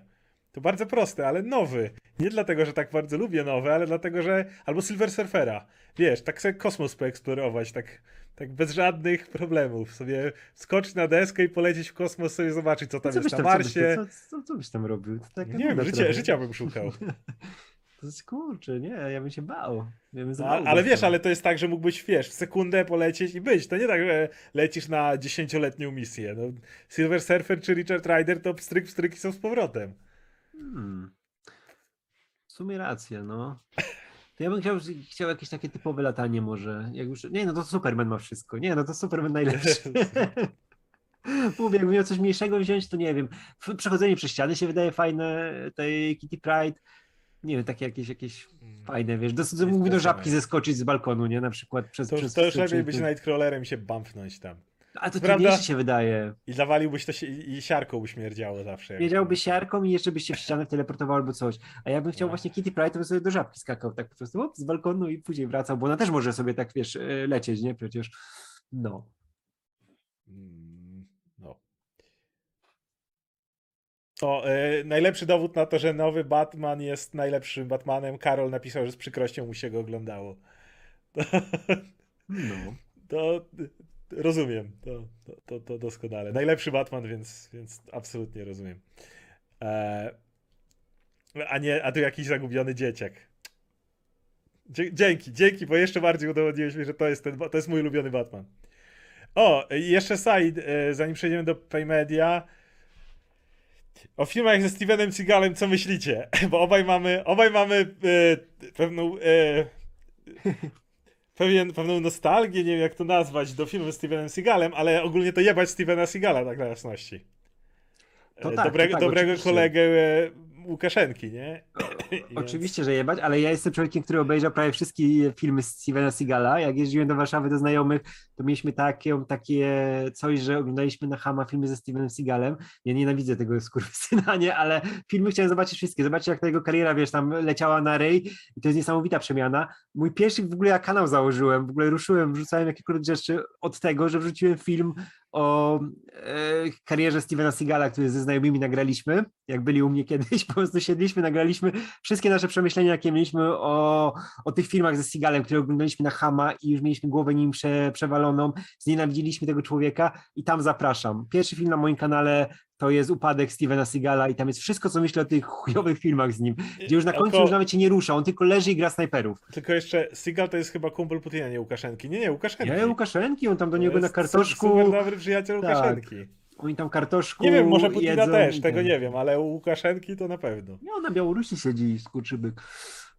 [SPEAKER 1] To bardzo proste, ale nowy. Nie dlatego, że tak bardzo lubię nowe, ale dlatego, że albo Silver Surfera. Wiesz, tak sobie kosmos poeksplorować, tak, tak bez żadnych problemów. Sobie skoczyć na deskę i polecieć w kosmos, sobie zobaczyć, co tam
[SPEAKER 2] Co
[SPEAKER 1] jest
[SPEAKER 2] byś
[SPEAKER 1] na
[SPEAKER 2] tam, co, byś,
[SPEAKER 1] Marsie.
[SPEAKER 2] co, co, co byś tam robił? To taka
[SPEAKER 1] Nie wiem, życia, życia bym szukał.
[SPEAKER 2] Kurczę, nie, ja bym się bał. Ja bym mało
[SPEAKER 1] ale wiesz, ale to jest tak, że mógłbyś, wiesz, w sekundę polecieć i być. To nie tak, że lecisz na dziesięcioletnią misję. No, Silver Surfer czy Richard Rider to pstryk, pstryk i są z powrotem.
[SPEAKER 2] Hmm. W sumie racja, no. To ja bym chciał, chciał jakieś takie typowe latanie może. Jak już, nie, no to Superman ma wszystko. Nie, no to Superman najlepszy. Mówię, jakbym miał coś mniejszego wziąć, to nie wiem. Przechodzenie przez ściany się wydaje fajne, tej Kitty Pride. Nie wiem, takie jakieś, jakieś fajne, wiesz. Dosyć mógłby do żabki zeskoczyć z balkonu, nie? Na przykład przez...
[SPEAKER 1] To,
[SPEAKER 2] przez
[SPEAKER 1] to już lepiej być Nightcrawlerem i się bumpnąć tam.
[SPEAKER 2] A to trudniejsze się wydaje.
[SPEAKER 1] I zawaliłbyś to się i siarką by śmierdziało zawsze.
[SPEAKER 2] Wiedziałby siarką i jeszcze byś się w ścianę teleportował albo coś. A ja bym chciał
[SPEAKER 1] No.
[SPEAKER 2] właśnie Kitty Pride, to bym sobie do żabki skakał tak po prostu op, z balkonu i później wracał, bo ona też może sobie tak, wiesz, e, lecieć, nie? Przecież, no.
[SPEAKER 1] Mm, No. O, e, najlepszy dowód na to, że nowy Batman jest najlepszym Batmanem. Karol napisał, że z przykrością mu się go oglądało.
[SPEAKER 2] No.
[SPEAKER 1] To rozumiem. To, to, to, to doskonale. Najlepszy Batman, więc, więc absolutnie rozumiem. E, a nie, a tu jakiś zagubiony dzieciak. Dzie- Dzięki, dzięki, bo jeszcze bardziej udowodniłeś mi, że to jest, ten, to jest mój ulubiony Batman. O, jeszcze side, e, zanim przejdziemy do Paymedia. O filmach ze Stevenem Seagalem, co myślicie? Bo obaj mamy, obaj mamy e, pewną e, pewien, pewną nostalgię, nie wiem jak to nazwać, do filmu z Stevenem Seagalem, ale ogólnie to jebać Stevena Seagala, tak na jasności.
[SPEAKER 2] To
[SPEAKER 1] E,
[SPEAKER 2] tak,
[SPEAKER 1] dobrego
[SPEAKER 2] to tak,
[SPEAKER 1] dobrego
[SPEAKER 2] oczywiście.
[SPEAKER 1] kolegę Łukaszenki, nie?
[SPEAKER 2] Oczywiście, że jebać, ale ja jestem człowiekiem, który obejrzał prawie wszystkie filmy Stevena Seagala. Jak jeździłem do Warszawy do znajomych, to mieliśmy takie, takie coś, że oglądaliśmy na Hama filmy ze Stevenem Seagalem. Ja nienawidzę tego skurwysyna, nie? Ale filmy chciałem zobaczyć wszystkie. Zobaczyć, jak ta jego kariera, wiesz, tam leciała na rej i to jest niesamowita przemiana. Mój pierwszy w ogóle ja kanał założyłem, w ogóle ruszyłem, wrzucałem jakiekolwiek rzeczy od tego, że wrzuciłem film o e, karierze Stevena Seagala, który ze znajomymi nagraliśmy, jak byli u mnie kiedyś, po prostu siedliśmy, nagraliśmy wszystkie nasze przemyślenia, jakie mieliśmy o, o tych filmach ze Seagalem, które oglądaliśmy na Hama i już mieliśmy głowę nim prze, przewaloną, znienawidziliśmy tego człowieka i tam zapraszam. Pierwszy film na moim kanale to jest Upadek Stevena Seagala i tam jest wszystko, co myślę o tych chujowych filmach z nim, gdzie już na końcu
[SPEAKER 1] Tylko-
[SPEAKER 2] już nawet się nie rusza, on tylko leży i gra snajperów.
[SPEAKER 1] Tylko jeszcze Seagal to jest chyba kumpel Putina, nie Łukaszenki. Nie, nie, Łukaszenki.
[SPEAKER 2] Nie, Łukaszenki, on tam do niego na kartoszku,
[SPEAKER 1] Super dobry przyjaciel
[SPEAKER 2] Tak.
[SPEAKER 1] Łukaszenki.
[SPEAKER 2] oni tam kartoszku
[SPEAKER 1] Nie wiem, może Putina
[SPEAKER 2] jedzą
[SPEAKER 1] też, tego nie wiem, ale u Łukaszenki to na pewno.
[SPEAKER 2] Nie, on na Białorusi siedzi, skurczybyk.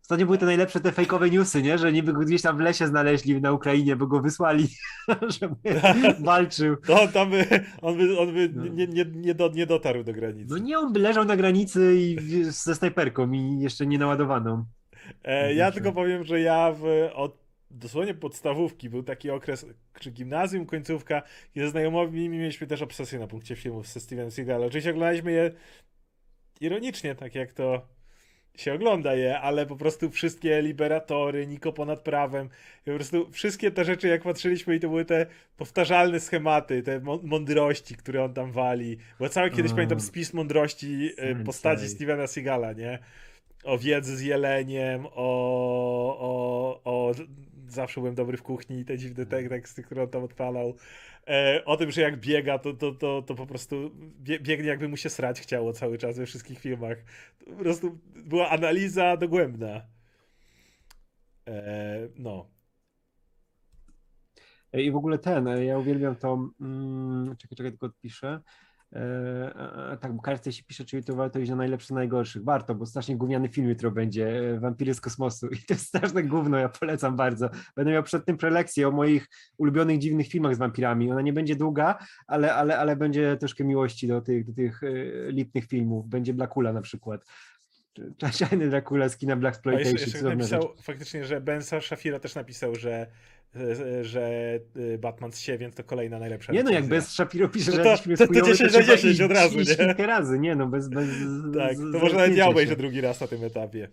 [SPEAKER 2] Ostatnio były te najlepsze te fejkowe newsy, nie? Że niby go gdzieś tam w lesie znaleźli na Ukrainie, bo go wysłali, żeby walczył.
[SPEAKER 1] To on tam by, on by, on by
[SPEAKER 2] No.
[SPEAKER 1] nie, nie, nie, do, nie dotarł do granicy.
[SPEAKER 2] No nie, on by leżał na granicy i ze snajperką i jeszcze nie naładowaną.
[SPEAKER 1] E, ja tylko powiem, że ja w, od dosłownie podstawówki był taki okres, czy gimnazjum, końcówka, ze znajomymi mieliśmy też obsesję na punkcie filmów ze Steven Seagal. Oczywiście oglądaliśmy je ironicznie, tak jak to się ogląda je, ale po prostu wszystkie Liberatory, Niko ponad prawem, po prostu wszystkie te rzeczy, jak patrzyliśmy i to były te powtarzalne schematy, te mą- mądrości, które on tam wali. Bo cały kiedyś
[SPEAKER 2] A.
[SPEAKER 1] pamiętam spis mądrości
[SPEAKER 2] Sensei.
[SPEAKER 1] postaci Stevena Seagala, nie? o wiedzy z jeleniem, o, o, o zawsze byłem dobry w kuchni i te dziwne te- teksty, które on tam odpalał. E, o tym, że jak biega, to, to, to, to po prostu bie, biegnie jakby mu się srać chciało cały czas we wszystkich filmach. To po prostu była analiza dogłębna. E, no.
[SPEAKER 2] I w ogóle ten, e, ja uwielbiam to, mm, czekaj, czekaj, tylko odpiszę. E, e, e, tak, bo kartce się pisze, czyli to warto iść na najlepsze z najgorszych. Warto, bo strasznie gówniany film jutro będzie, Wampiry z kosmosu i to jest straszne gówno, ja polecam bardzo. Będę miał przed tym prelekcję o moich ulubionych, dziwnych filmach z wampirami. Ona nie będzie długa, ale, ale, ale będzie troszkę miłości do tych, do tych lipnych filmów. Będzie Blackula na przykład. Czarny Dracula z kina Black
[SPEAKER 1] jeszcze,
[SPEAKER 2] Exploitation,
[SPEAKER 1] jeszcze
[SPEAKER 2] rzecz.
[SPEAKER 1] napisał faktycznie, że Ben Shafira też napisał, że, że, że y, Batman się, więc to kolejna najlepsza
[SPEAKER 2] Nie no, jak bez Shapiro pisze,
[SPEAKER 1] No
[SPEAKER 2] że
[SPEAKER 1] to-
[SPEAKER 2] film jest
[SPEAKER 1] to- to
[SPEAKER 2] chujowy,
[SPEAKER 1] 10 na
[SPEAKER 2] trzeba
[SPEAKER 1] 10
[SPEAKER 2] iść-
[SPEAKER 1] od razu, nie?
[SPEAKER 2] razy, nie no, bez... bez
[SPEAKER 1] Tak,
[SPEAKER 2] z-
[SPEAKER 1] to może nawet obejrzę
[SPEAKER 2] się.
[SPEAKER 1] drugi raz na tym etapie.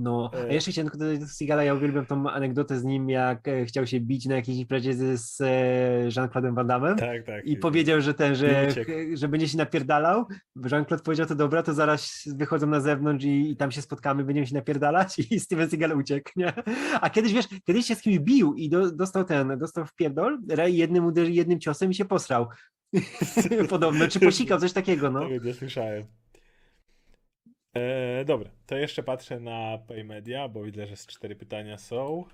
[SPEAKER 2] No, a
[SPEAKER 1] E.
[SPEAKER 2] jeszcze chciałem tylko dodać do Sigala, ja uwielbiam tą anegdotę z nim, jak e, chciał się bić na jakiejś imprezie z, e, Jean-Claude'em Van Damme.
[SPEAKER 1] Tak, tak.
[SPEAKER 2] I powiedział, że ten, że, że będzie się napierdalał. Jean-Claude powiedział, to dobra, to zaraz wychodzą na zewnątrz i, i tam się spotkamy, będziemy się napierdalać i Steven Seagal uciekł, nie? A kiedyś, wiesz, kiedyś się z kimś bił i do, dostał ten, dostał w pierdol, Ray jednym uderzy, jednym ciosem i się posrał. Podobno, czy posikał, coś takiego, no.
[SPEAKER 1] Tego nie słyszałem. E, dobra, to jeszcze patrzę na Paymedia, bo widzę, że z cztery pytania są.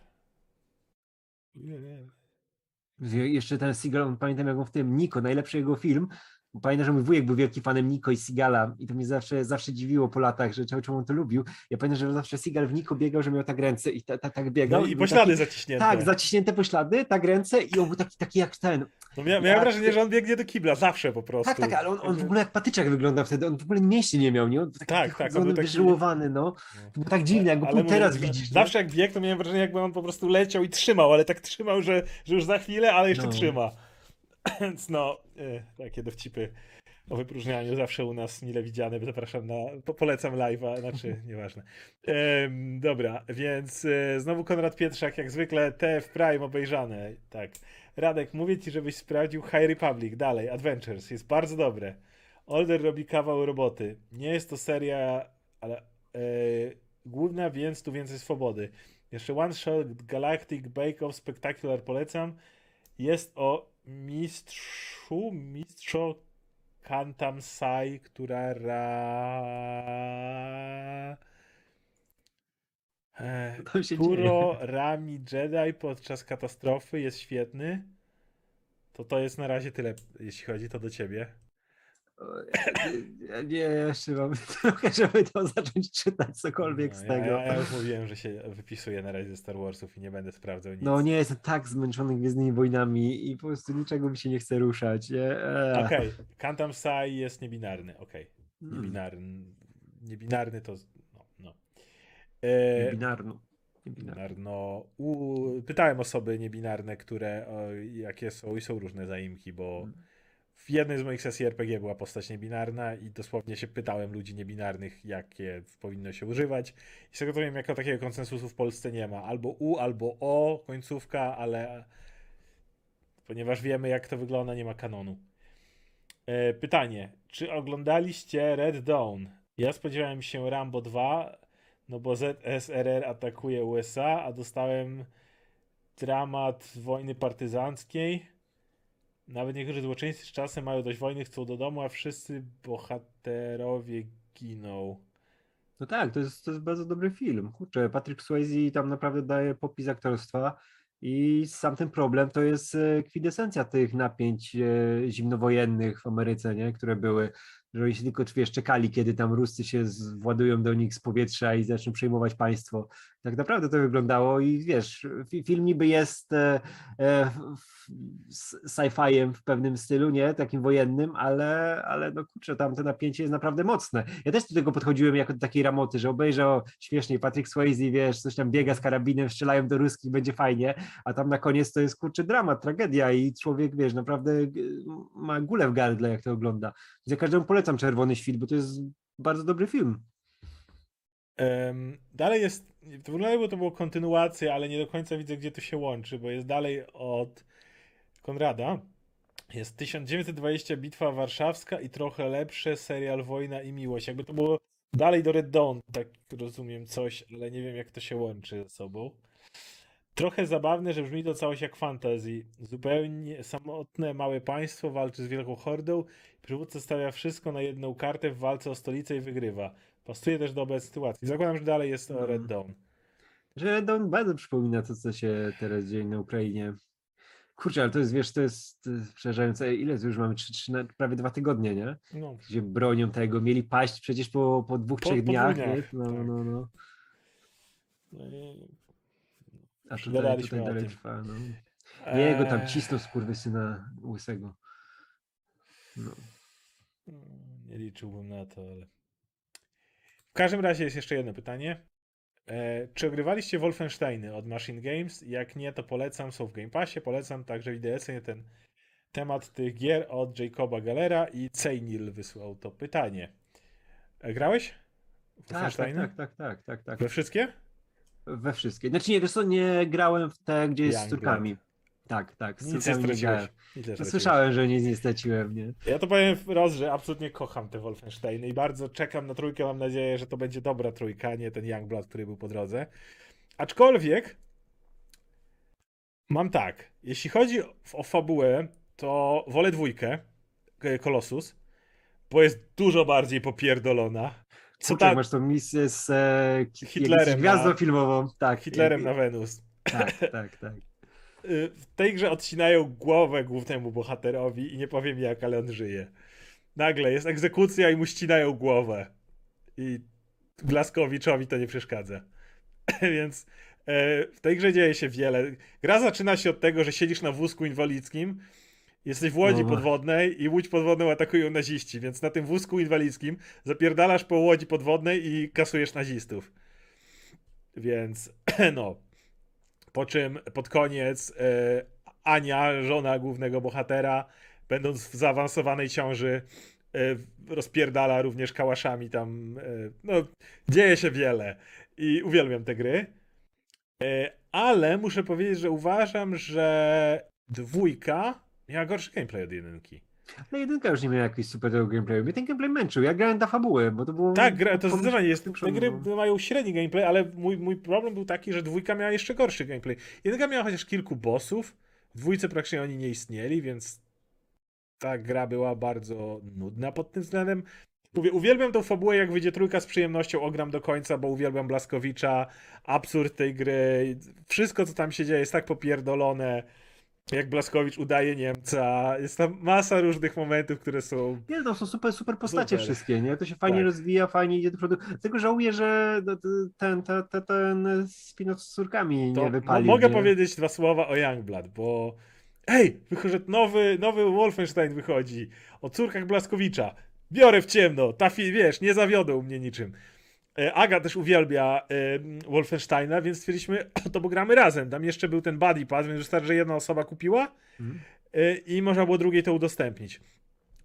[SPEAKER 2] Jeszcze ten Seagal, pamiętam jak on w tym Niko, najlepszy jego film. Pamiętam, że mój wujek był wielki fanem Niko i Seagala i to mnie zawsze, zawsze dziwiło po latach, że czemu czemu on to lubił. Ja pamiętam, że zawsze Seagal w Niko biegał, że miał tak ręce i ta, ta, tak biegał.
[SPEAKER 1] No i
[SPEAKER 2] był
[SPEAKER 1] poślady
[SPEAKER 2] taki,
[SPEAKER 1] zaciśnięte.
[SPEAKER 2] Tak, zaciśnięte poślady, tak ręce i on był taki, taki jak ten.
[SPEAKER 1] no mia miałem wrażenie, że on biegnie do kibla, zawsze po prostu.
[SPEAKER 2] Tak, tak, ale on, on w ogóle jak patyczak wyglądał wtedy, on w ogóle mięśni nie miał, nie? On taki
[SPEAKER 1] Tak, tak, on był taki-
[SPEAKER 2] wyżyłowany, no. To było tak dziwne, jak go pół teraz
[SPEAKER 1] mówię,
[SPEAKER 2] widzisz. nie?
[SPEAKER 1] Zawsze jak biegł, to miałem wrażenie, jakby on po prostu leciał i trzymał, ale tak trzymał, że, że już za chwilę, ale jeszcze
[SPEAKER 2] No.
[SPEAKER 1] trzyma. Więc no, e, takie dowcipy o wypróżnianiu zawsze u nas mile widziane. Zapraszam na, po, polecam live'a, znaczy nieważne. Em, dobra, więc e, znowu Konrad Pietrzak, jak zwykle TF Prime obejrzane. Tak. Radek, mówię ci, żebyś sprawdził High Republic, dalej, Adventures, jest bardzo dobre. Older robi kawał roboty. Nie jest to seria, ale e, główna, więc tu więcej swobody. Jeszcze One Shot Galactic Bake Off Spectacular polecam. Jest o mistrzu, mistrzu Kantam Sai, która ra... E, Kuro Rami Jedi podczas katastrofy jest świetny. To to jest na razie tyle, jeśli chodzi to do ciebie.
[SPEAKER 2] Nie, jeszcze mam trochę, żeby to zacząć czytać cokolwiek
[SPEAKER 1] No,
[SPEAKER 2] z tego.
[SPEAKER 1] ja, ja już mówiłem, że się wypisuję na razie ze Star Warsów i nie będę sprawdzał nic.
[SPEAKER 2] No nie, jestem tak zmęczony Gwiezdnymi Wojnami i po prostu niczego mi się nie chce ruszać. Eee.
[SPEAKER 1] Okej, Kantam Sai jest niebinarny, okej.
[SPEAKER 2] Mm.
[SPEAKER 1] Niebinarny. niebinarny to. No, no. E,
[SPEAKER 2] Binarno. Binarno.
[SPEAKER 1] Binarno. U, pytałem osoby niebinarne, które o, jakie są i są różne zaimki, bo
[SPEAKER 2] Mhm.
[SPEAKER 1] W jednej z moich sesji RPG była postać niebinarna i dosłownie się pytałem ludzi niebinarnych, jakie powinno się używać. I z tego co wiem, jako takiego konsensusu w Polsce nie ma. Albo U, albo O, końcówka, ale ponieważ wiemy, jak to wygląda, nie ma kanonu. E, pytanie, czy oglądaliście Red Dawn? Ja spodziewałem się Rambo 2, no bo ZSRR atakuje USA, a dostałem dramat wojny partyzanckiej. Nawet niektórzy złoczyńcy z czasem mają dość wojny, chcą do domu, a wszyscy bohaterowie giną.
[SPEAKER 2] No tak, to jest, to jest bardzo dobry film. Kurczę, Patrick Swayze tam naprawdę daje popis aktorstwa i sam ten problem to jest e, kwintesencja tych napięć e, zimnowojennych w Ameryce, nie? które były, że oni się tylko wiesz, czekali, kiedy tam Ruscy się władują do nich z powietrza i zaczną przejmować państwo. Tak naprawdę to wyglądało i wiesz, fi- film niby jest e, e, sci-fiem w pewnym stylu, nie? Takim wojennym, ale, ale no kurczę, tam to napięcie jest naprawdę mocne. Ja też do tego podchodziłem jako do takiej ramoty, że obejrzę śmiesznie Patrick Swayze, wiesz, coś tam biega z karabinem, strzelają do ruskich, będzie fajnie, a tam na koniec to jest kurczę dramat, tragedia i człowiek, wiesz, naprawdę y, ma gulę w gardle, jak to ogląda. Ja każdemu polecam Czerwony Świt, bo to jest bardzo dobry film.
[SPEAKER 1] Em, dalej jest, to wygląda jakby to było kontynuacja, ale nie do końca widzę, gdzie to się łączy, bo jest dalej od Konrada. Jest 1920 Bitwa Warszawska i trochę lepsze serial Wojna i Miłość. Jakby to było dalej do Red Dawn, tak rozumiem coś, ale nie wiem jak to się łączy ze sobą. Trochę zabawne, że brzmi to całość jak fantasy. Zupełnie samotne małe państwo walczy z wielką hordą. Przywódca stawia wszystko na jedną kartę w walce o stolicę i wygrywa. Pasuje też do obecnej sytuacji. Zakładam, że dalej jest o Red. Dawn.
[SPEAKER 2] Że Dawn bardzo przypomina to, co się teraz dzieje na Ukrainie. Kurczę, ale to jest, wiesz, to jest przerażające. Ile już mamy? Trzy, trzy, prawie dwa tygodnie, nie?
[SPEAKER 1] No,
[SPEAKER 2] Gdzie bronią tego, mieli paść przecież po, po dwóch,
[SPEAKER 1] Po-
[SPEAKER 2] trzech
[SPEAKER 1] po
[SPEAKER 2] dniach.
[SPEAKER 1] dniach,
[SPEAKER 2] No,
[SPEAKER 1] tak.
[SPEAKER 2] no, no.
[SPEAKER 1] no i-
[SPEAKER 2] A tutaj, tutaj dalej trwa. No. Nie, jego tam
[SPEAKER 1] Eee,
[SPEAKER 2] cisnął skurwysyna łysego. No.
[SPEAKER 1] Nie liczyłbym na to, ale. W każdym razie jest jeszcze jedno pytanie. E, czy ogrywaliście Wolfensteiny od Machine Games? Jak nie, to polecam. Są w Game Passie. Polecam także w IDS-ie ten temat tych gier od Jacoba Galera i Cejnil wysłał to pytanie. E, grałeś?
[SPEAKER 2] Tak, tak,
[SPEAKER 1] Wolfensteiny?
[SPEAKER 2] tak, tak, tak, tak, tak.
[SPEAKER 1] We wszystkie?
[SPEAKER 2] We wszystkie. Znaczy nie, wiesz co, nie grałem w te, gdzie jest z
[SPEAKER 1] Youngblood.
[SPEAKER 2] córkami. Tak, tak,
[SPEAKER 1] Nic nie straciłeś. nie
[SPEAKER 2] No, słyszałem, że nic nie straciłem, nie?
[SPEAKER 1] Ja to powiem wprost, że absolutnie kocham te Wolfensteiny i bardzo czekam na trójkę. Mam nadzieję, że to będzie dobra trójka, a nie ten Youngblood, który był po drodze. Aczkolwiek mam tak. Jeśli chodzi o, fabułę, to wolę dwójkę e, Colossus, bo jest dużo bardziej popierdolona. Co
[SPEAKER 2] Kurczę,
[SPEAKER 1] ta
[SPEAKER 2] masz tą misję z e,
[SPEAKER 1] Hitlerem
[SPEAKER 2] gwiazdą
[SPEAKER 1] na-
[SPEAKER 2] filmową. Tak.
[SPEAKER 1] Hitlerem
[SPEAKER 2] i-
[SPEAKER 1] na Wenus.
[SPEAKER 2] Tak, tak, tak.
[SPEAKER 1] Y, W tej grze odcinają głowę głównemu bohaterowi i nie powiem jak, ale on żyje. Nagle jest egzekucja i mu ścinają głowę. I Blaskowiczowi to nie przeszkadza. Więc e, w tej grze dzieje się wiele. Gra zaczyna się od tego, że siedzisz na wózku inwalidzkim, jesteś w łodzi
[SPEAKER 2] O.
[SPEAKER 1] podwodnej i łódź podwodną atakują naziści, więc na tym wózku inwalidzkim zapierdalasz po łodzi podwodnej i kasujesz nazistów. Więc no. Po czym pod koniec e, Ania, żona głównego bohatera, będąc w zaawansowanej ciąży, e, rozpierdala również kałaszami tam. E, no, dzieje się wiele i uwielbiam te gry. Ale muszę powiedzieć, że uważam, że dwójka miała gorszy gameplay od jedynki.
[SPEAKER 2] Ale jedynka już nie miała jakiejś super tego gameplayu. Mnie ten gameplay męczył. Ja grałem na fabułę, bo to było...
[SPEAKER 1] Tak, gra, to zdecydowanie jest. Te gry
[SPEAKER 2] no.
[SPEAKER 1] mają średni gameplay, ale mój, mój problem był taki, że dwójka miała jeszcze gorszy gameplay. Jedynka miała chociaż kilku bossów, w dwójce praktycznie oni nie istnieli, więc ta gra była bardzo nudna pod tym względem. Mówię, uwielbiam tą fabułę, jak wyjdzie trójka z przyjemnością, ogram do końca, bo uwielbiam Blaskowicza, absurd tej gry, wszystko co tam się dzieje jest tak popierdolone, jak Blaskowicz udaje Niemca, jest tam masa różnych momentów, które są
[SPEAKER 2] Nie, to są super, super postacie
[SPEAKER 1] Super.
[SPEAKER 2] wszystkie, nie? To się fajnie
[SPEAKER 1] Tak.
[SPEAKER 2] rozwija, fajnie idzie do przodu. Tylko żałuję, że no, ten, ten, ten, ten spin z córkami
[SPEAKER 1] To
[SPEAKER 2] nie wypalił.
[SPEAKER 1] mogę
[SPEAKER 2] nie?
[SPEAKER 1] powiedzieć dwa słowa o Youngblood, bo ej, wychodzi nowy, nowy Wolfenstein wychodzi o córkach Blaskowicza. biorę w ciemno, ta wiesz, nie zawiodą mnie niczym. E, Aga też uwielbia e, Wolfensteina, więc stwierdziliśmy, to bo gramy razem. Tam jeszcze był ten Buddy Pass, więc wystarczy, że jedna osoba kupiła
[SPEAKER 2] Mhm.
[SPEAKER 1] e, i można było drugiej to udostępnić.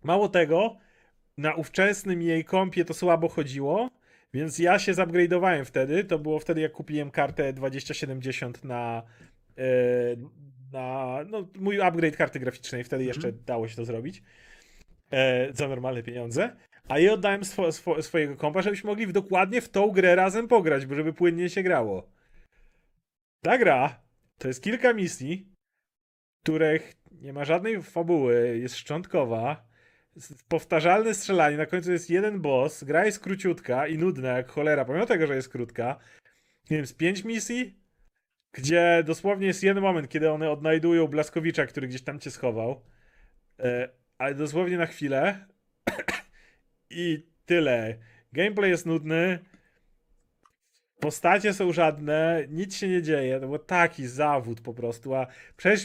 [SPEAKER 1] Mało tego, na ówczesnym jej kompie to słabo chodziło, więc ja się zupgrade'owałem wtedy. To było wtedy, jak kupiłem kartę 2070 na, na no, mój upgrade karty graficznej. Wtedy jeszcze
[SPEAKER 2] Mhm.
[SPEAKER 1] dało się to zrobić za normalne pieniądze. A jej oddałem swo, swo, swojego kompa, żebyśmy mogli dokładnie w tą grę razem pograć, bo żeby płynnie się grało. Ta gra to jest kilka misji, których nie ma żadnej fabuły, jest szczątkowa, powtarzalne strzelanie, na końcu jest jeden boss, gra jest króciutka i nudna jak cholera, pomimo tego, że jest krótka. Nie wiem, z pięć misji, gdzie dosłownie jest jeden moment, kiedy one odnajdują Blaskowicza, który gdzieś tam cię schował, e, ale dosłownie na chwilę i tyle. Gameplay jest nudny, postacie są żadne, nic się nie dzieje, to był taki zawód po prostu, a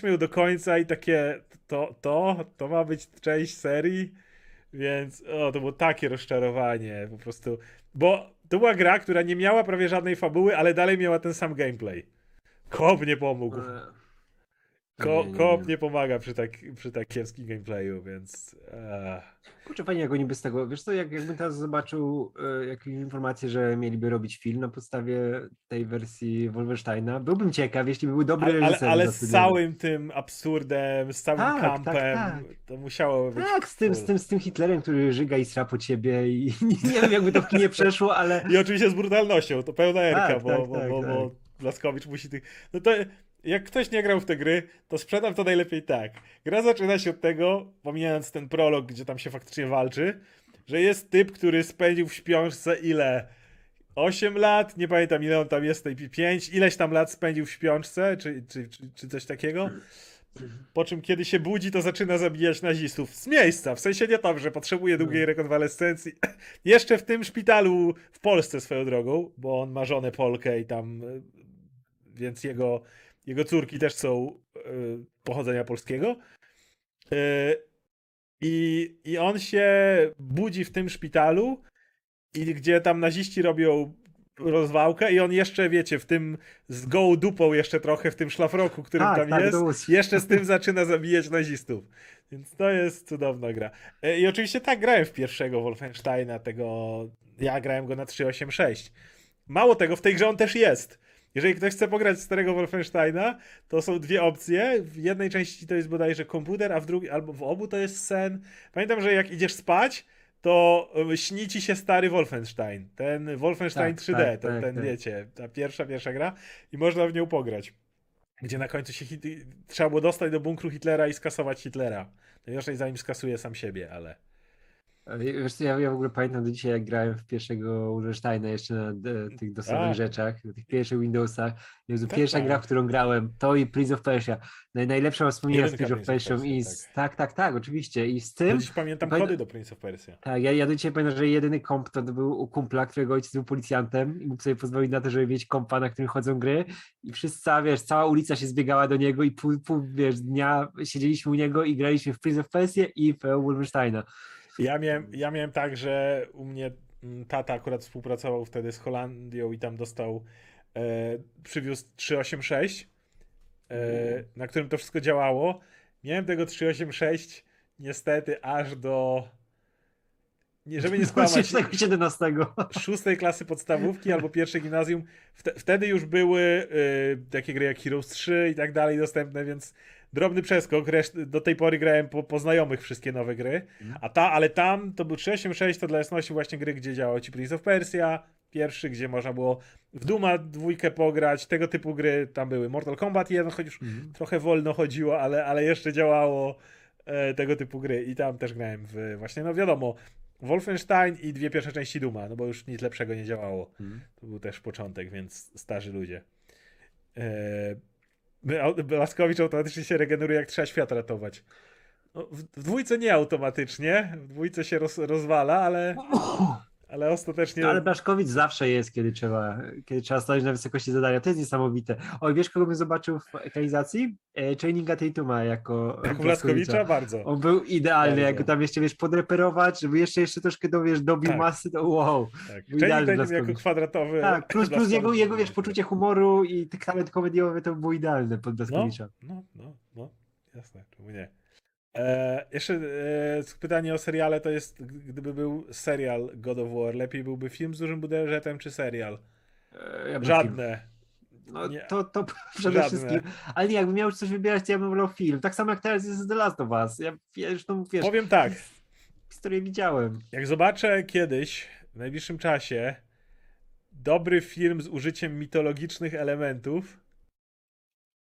[SPEAKER 1] ją do końca i takie, to, to, to ma być część serii, więc o, to było takie rozczarowanie po prostu, bo to była gra, która nie miała prawie żadnej fabuły, ale dalej miała ten sam gameplay. Koop nie pomógł. Ko koop
[SPEAKER 2] nie.
[SPEAKER 1] pomaga przy tak, przy tak kiepskim gameplayu, więc... e,
[SPEAKER 2] Kurczę, fajnie jak oni bez tego, wiesz co, jak, jakbym teraz zobaczył e, jakieś informacje, że mieliby robić film na podstawie tej wersji Wolfensteina, byłbym ciekaw, jeśli by był dobry
[SPEAKER 1] ale, ale, ale z całym tym absurdem, z całym
[SPEAKER 2] Tak, tak,
[SPEAKER 1] kampem,
[SPEAKER 2] tak.
[SPEAKER 1] to musiało być...
[SPEAKER 2] Tak, z tym, z, tym, z tym Hitlerem, który żyga i sra po ciebie i nie wiem jakby to w kinie przeszło, ale
[SPEAKER 1] I oczywiście z brutalnością, to pełna erka,
[SPEAKER 2] Tak,
[SPEAKER 1] bo,
[SPEAKER 2] tak,
[SPEAKER 1] bo,
[SPEAKER 2] tak,
[SPEAKER 1] bo,
[SPEAKER 2] tak.
[SPEAKER 1] bo Blaskowicz musi tych... No to jak ktoś nie grał w te gry, to sprzedam to najlepiej tak. Gra zaczyna się od tego, pomijając ten prolog, gdzie tam się faktycznie walczy, że jest typ, który spędził w śpiączce ile? 8 lat, nie pamiętam ile on tam jest, tej 5, ileś tam lat spędził w śpiączce, czy, czy, czy, czy coś takiego. Po czym kiedy się budzi, to zaczyna zabijać nazistów z miejsca. W sensie nie tam, że potrzebuje długiej rekonwalescencji. Jeszcze w tym szpitalu w Polsce swoją drogą, bo on ma żonę Polkę i tam, y, więc jego, jego córki też są y, pochodzenia polskiego. Y, I, I on się budzi w tym szpitalu, i gdzie tam naziści robią rozwałkę i on jeszcze, wiecie, w tym z gołą dupą jeszcze trochę w tym szlafroku, którym
[SPEAKER 2] Tak,
[SPEAKER 1] tam
[SPEAKER 2] tak,
[SPEAKER 1] jest, jeszcze z tym zaczyna zabijać nazistów. Więc to jest cudowna gra. E, I oczywiście tak grałem w pierwszego Wolfensteina, tego ja grałem go na 386. Mało tego, w tej grze on też jest. Jeżeli ktoś chce pograć starego Wolfensteina, to są dwie opcje. W jednej części to jest bodajże komputer, a w drugiej, albo w obu to jest sen. Pamiętam, że jak idziesz spać, to y, śni ci się stary Wolfenstein. Ten Wolfenstein
[SPEAKER 2] Tak,
[SPEAKER 1] 3D,
[SPEAKER 2] tak,
[SPEAKER 1] ten,
[SPEAKER 2] tak,
[SPEAKER 1] ten
[SPEAKER 2] tak.
[SPEAKER 1] wiecie, ta pierwsza, pierwsza gra i można w nią pograć. Gdzie na końcu się hit... trzeba było dostać do bunkru Hitlera i skasować Hitlera. Najgorzej zanim skasuje sam siebie, ale...
[SPEAKER 2] Wiesz co, ja, ja w ogóle pamiętam do dzisiaj, jak grałem w pierwszego Wolfensteina jeszcze na e, tych dosowych
[SPEAKER 1] Tak.
[SPEAKER 2] rzeczach, na tych pierwszych Windowsach. Jezu,
[SPEAKER 1] Tak,
[SPEAKER 2] pierwsza
[SPEAKER 1] tak.
[SPEAKER 2] gra, w którą grałem, to i Prince of Persia. Naj, najlepsza wspomnienia z Prince of Persia i z, tak, tak, tak, oczywiście. I z tym,
[SPEAKER 1] dziś pamiętam
[SPEAKER 2] Pamię-
[SPEAKER 1] kody do Prince of Persia.
[SPEAKER 2] tak, ja, ja do dzisiaj pamiętam, że jedyny komp to był u kumpla, którego ojciec był policjantem i mógł sobie pozwolić na to, żeby mieć kompa, na którym chodzą gry i wszyscy, wiesz, cała ulica się zbiegała do niego i pół, pół wiesz, dnia siedzieliśmy u niego i graliśmy w Prince of Persia i w Wolfensteina.
[SPEAKER 1] Ja miałem, ja miałem tak, że u mnie mm, tata akurat współpracował wtedy z Holandią i tam dostał, e, przywiózł 386, e, na którym to wszystko działało. Miałem tego 386 niestety aż do, nie, żeby nie skłamać,
[SPEAKER 2] 17.
[SPEAKER 1] szóstej klasy podstawówki albo pierwszej gimnazjum. Wte, wtedy już były y, takie gry jak Heroes 3 i tak dalej dostępne, więc drobny przeskok. Reszt, do tej pory grałem po, po znajomych wszystkie nowe gry. A ta, ale tam to był 386, to dla jasności właśnie gry, gdzie działał ci Prince of Persia, pierwszy, gdzie można było w Duma dwójkę pograć, tego typu gry tam były. Mortal Kombat 1, choć już trochę wolno chodziło, ale, ale jeszcze działało e, tego typu gry i tam też grałem w właśnie, no wiadomo, Wolfenstein i dwie pierwsze części Duma, no bo już nic lepszego nie działało. To był też początek, więc starzy ludzie. E, Blaskowicz automatycznie się regeneruje, jak trzeba świat ratować. No, w, w dwójce nie automatycznie, w dwójce się roz, rozwala, ale, ale ostatecznie...
[SPEAKER 2] No, ale Blaszkowicz zawsze jest, kiedy trzeba, kiedy trzeba stanąć na wysokości zadania. To jest niesamowite. Oj, wiesz, kogo bym zobaczył w ekranizacji? E, Channinga Tatuma jako
[SPEAKER 1] Jak u Blaszkowicza? Bardzo.
[SPEAKER 2] On był idealny,
[SPEAKER 1] Bardzo.
[SPEAKER 2] jak go tam jeszcze, wiesz, podreperować, żeby jeszcze, jeszcze troszkę, do, wiesz, dobił
[SPEAKER 1] Tak.
[SPEAKER 2] masy, to wow.
[SPEAKER 1] Tak.
[SPEAKER 2] Był idealny
[SPEAKER 1] będzie jako kwadratowy.
[SPEAKER 2] Tak, plus, plus jego, jego, wiesz, poczucie humoru i talent komediowy to było idealne pod Blaszkowicza.
[SPEAKER 1] No, no, no, jasne, czemu nie. E, jeszcze e, pytanie o seriale to jest, gdyby był serial God of War, lepiej byłby film z dużym budżetem czy serial?
[SPEAKER 2] E, ja film-
[SPEAKER 1] Żadne.
[SPEAKER 2] No,
[SPEAKER 1] Nie.
[SPEAKER 2] to, to przede
[SPEAKER 1] Żadne.
[SPEAKER 2] wszystkim. Ale nie, jakbym miał coś wybierać, to ja bym wolał film. Tak samo jak teraz jest The Last of Us. Ja, ja zresztą, wiesz,
[SPEAKER 1] Powiem tak,
[SPEAKER 2] historię widziałem.
[SPEAKER 1] jak zobaczę kiedyś, w najbliższym czasie, dobry film z użyciem mitologicznych elementów,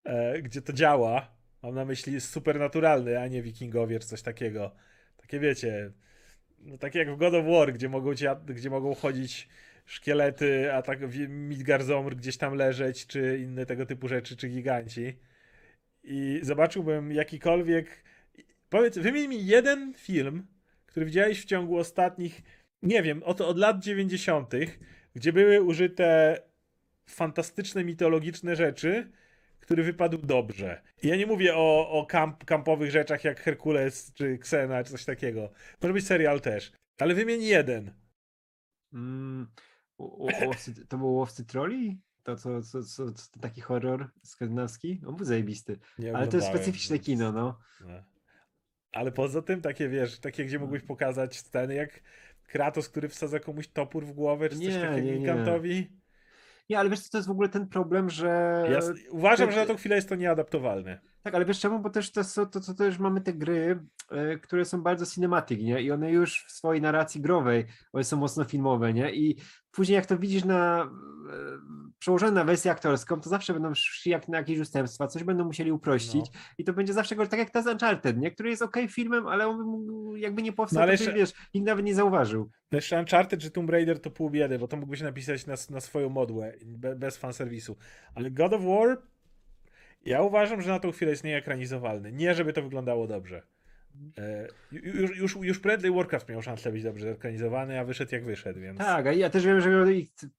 [SPEAKER 1] e, gdzie to działa, mam na myśli supernaturalny, a nie wikingowie czy coś takiego. Takie wiecie, no takie jak w God of War, gdzie mogą, ci, gdzie mogą chodzić szkielety, a tak Midgard-Zomr gdzieś tam leżeć, czy inne tego typu rzeczy, czy giganci. I zobaczyłbym jakikolwiek... Powiedz, wymień mi jeden film, który widziałeś w ciągu ostatnich, nie wiem, oto od lat 90., gdzie były użyte fantastyczne, mitologiczne rzeczy, który wypadł dobrze. Ja nie mówię o, o kamp, kampowych rzeczach jak Herkules czy Xena czy coś takiego. Może być serial też. Ale wymień jeden.
[SPEAKER 2] Mm, u- łowcy, to był Łowcy Troli? To co, co, co, taki horror skandynawski? On był zajebisty.
[SPEAKER 1] Nie
[SPEAKER 2] Ale to jest specyficzne
[SPEAKER 1] więc-
[SPEAKER 2] kino, no.
[SPEAKER 1] No. Ale poza tym takie, wiesz, takie, gdzie mógłbyś pokazać sceny jak Kratos, który wsadza komuś topór w głowę, czy coś
[SPEAKER 2] Nie,
[SPEAKER 1] takiego gigantowi.
[SPEAKER 2] Nie, ale wiesz co, to jest w ogóle ten problem, że...
[SPEAKER 1] Ja s- uważam, że na tą chwilę jest to nieadaptowalne.
[SPEAKER 2] Tak, ale wiesz czemu? Bo też to, są- to, to też mamy te gry, e, które są bardzo cinematic, nie? I one już w swojej narracji growej, one są mocno filmowe, nie? I później jak to widzisz na e, przełożone na wersję aktorską, to zawsze będą szli jak na jakieś ustępstwa, coś będą musieli uprościć
[SPEAKER 1] No.
[SPEAKER 2] i to będzie zawsze tak jak ta z Uncharted, nie? Który jest okej filmem, ale on jakby nie powstał,
[SPEAKER 1] No, ale
[SPEAKER 2] to
[SPEAKER 1] jeszcze-
[SPEAKER 2] wiesz, nikt nawet nie zauważył.
[SPEAKER 1] Jeszcze Uncharted czy Tomb Raider to pół biedy, bo to mógłbyś napisać na, na swoją modłę, be, bez fanserwisu. Ale God of War, ja uważam, że na tą chwilę jest nieekranizowalny. Nie, żeby to wyglądało dobrze. E, ju- już, już, już prędzej Warcraft miał szansę być dobrze ekranizowany, a wyszedł jak wyszedł, więc...
[SPEAKER 2] Tak, a ja też wiem, że miał,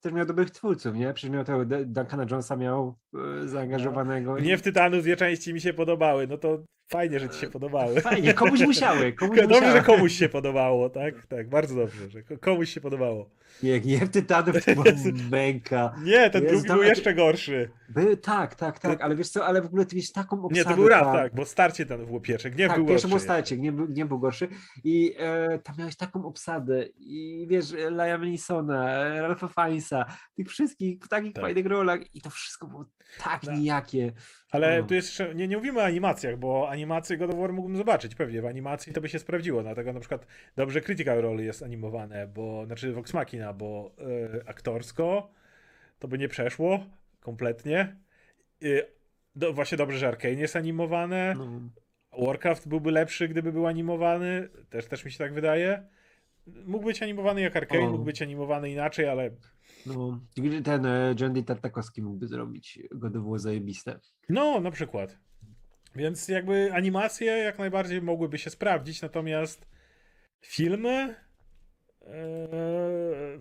[SPEAKER 2] też miał dobrych twórców, nie? Przecież miał tego Duncana Jonesa miał e, zaangażowanego. i-
[SPEAKER 1] Mnie w Tytanu dwie części mi się podobały, no to fajnie, że ci się podobały.
[SPEAKER 2] Fajnie, komuś musiały, komuś
[SPEAKER 1] Dobrze,
[SPEAKER 2] musiały.
[SPEAKER 1] że komuś się podobało, tak? Tak, bardzo dobrze, że ko- komuś się podobało.
[SPEAKER 2] Nie, nie Tytanów to była męka.
[SPEAKER 1] Nie, ten
[SPEAKER 2] Jezu,
[SPEAKER 1] drugi
[SPEAKER 2] tam-
[SPEAKER 1] był jeszcze gorszy.
[SPEAKER 2] By, tak, tak, tak, ale wiesz co, ale w ogóle ty mieć taką obsadę
[SPEAKER 1] Nie, to był raz,
[SPEAKER 2] tam.
[SPEAKER 1] tak, bo starcie ten było pierwsze, gniew
[SPEAKER 2] Tak,
[SPEAKER 1] był
[SPEAKER 2] pierwszy
[SPEAKER 1] gorszy.
[SPEAKER 2] był starcie, nie był, nie był gorszy. I e, tam miałeś taką obsadę i wiesz, Liam Neesona, Ralpha Fiennesa, tych wszystkich w takich
[SPEAKER 1] Tak.
[SPEAKER 2] fajnych rolach i to wszystko było tak
[SPEAKER 1] No.
[SPEAKER 2] nijakie.
[SPEAKER 1] Ale
[SPEAKER 2] No.
[SPEAKER 1] tu jeszcze, nie, nie mówimy o animacjach, bo animacje God of War mógłbym zobaczyć pewnie. W animacji to by się sprawdziło, dlatego na przykład dobrze Critical Role jest animowane, bo, znaczy Vox Machina, bo e, aktorsko to by nie przeszło kompletnie. E, do, właśnie dobrze, że Arkane jest animowane.
[SPEAKER 2] No.
[SPEAKER 1] Warcraft byłby lepszy, gdyby był animowany. Też, też mi się tak wydaje. Mógł być animowany jak Arkane, mógł być animowany inaczej, ale
[SPEAKER 2] No, ten e, D. Tartakowski mógłby zrobić, go to było zajebiste.
[SPEAKER 1] No, na przykład. Więc jakby animacje jak najbardziej mogłyby się sprawdzić, natomiast filmy. Eee,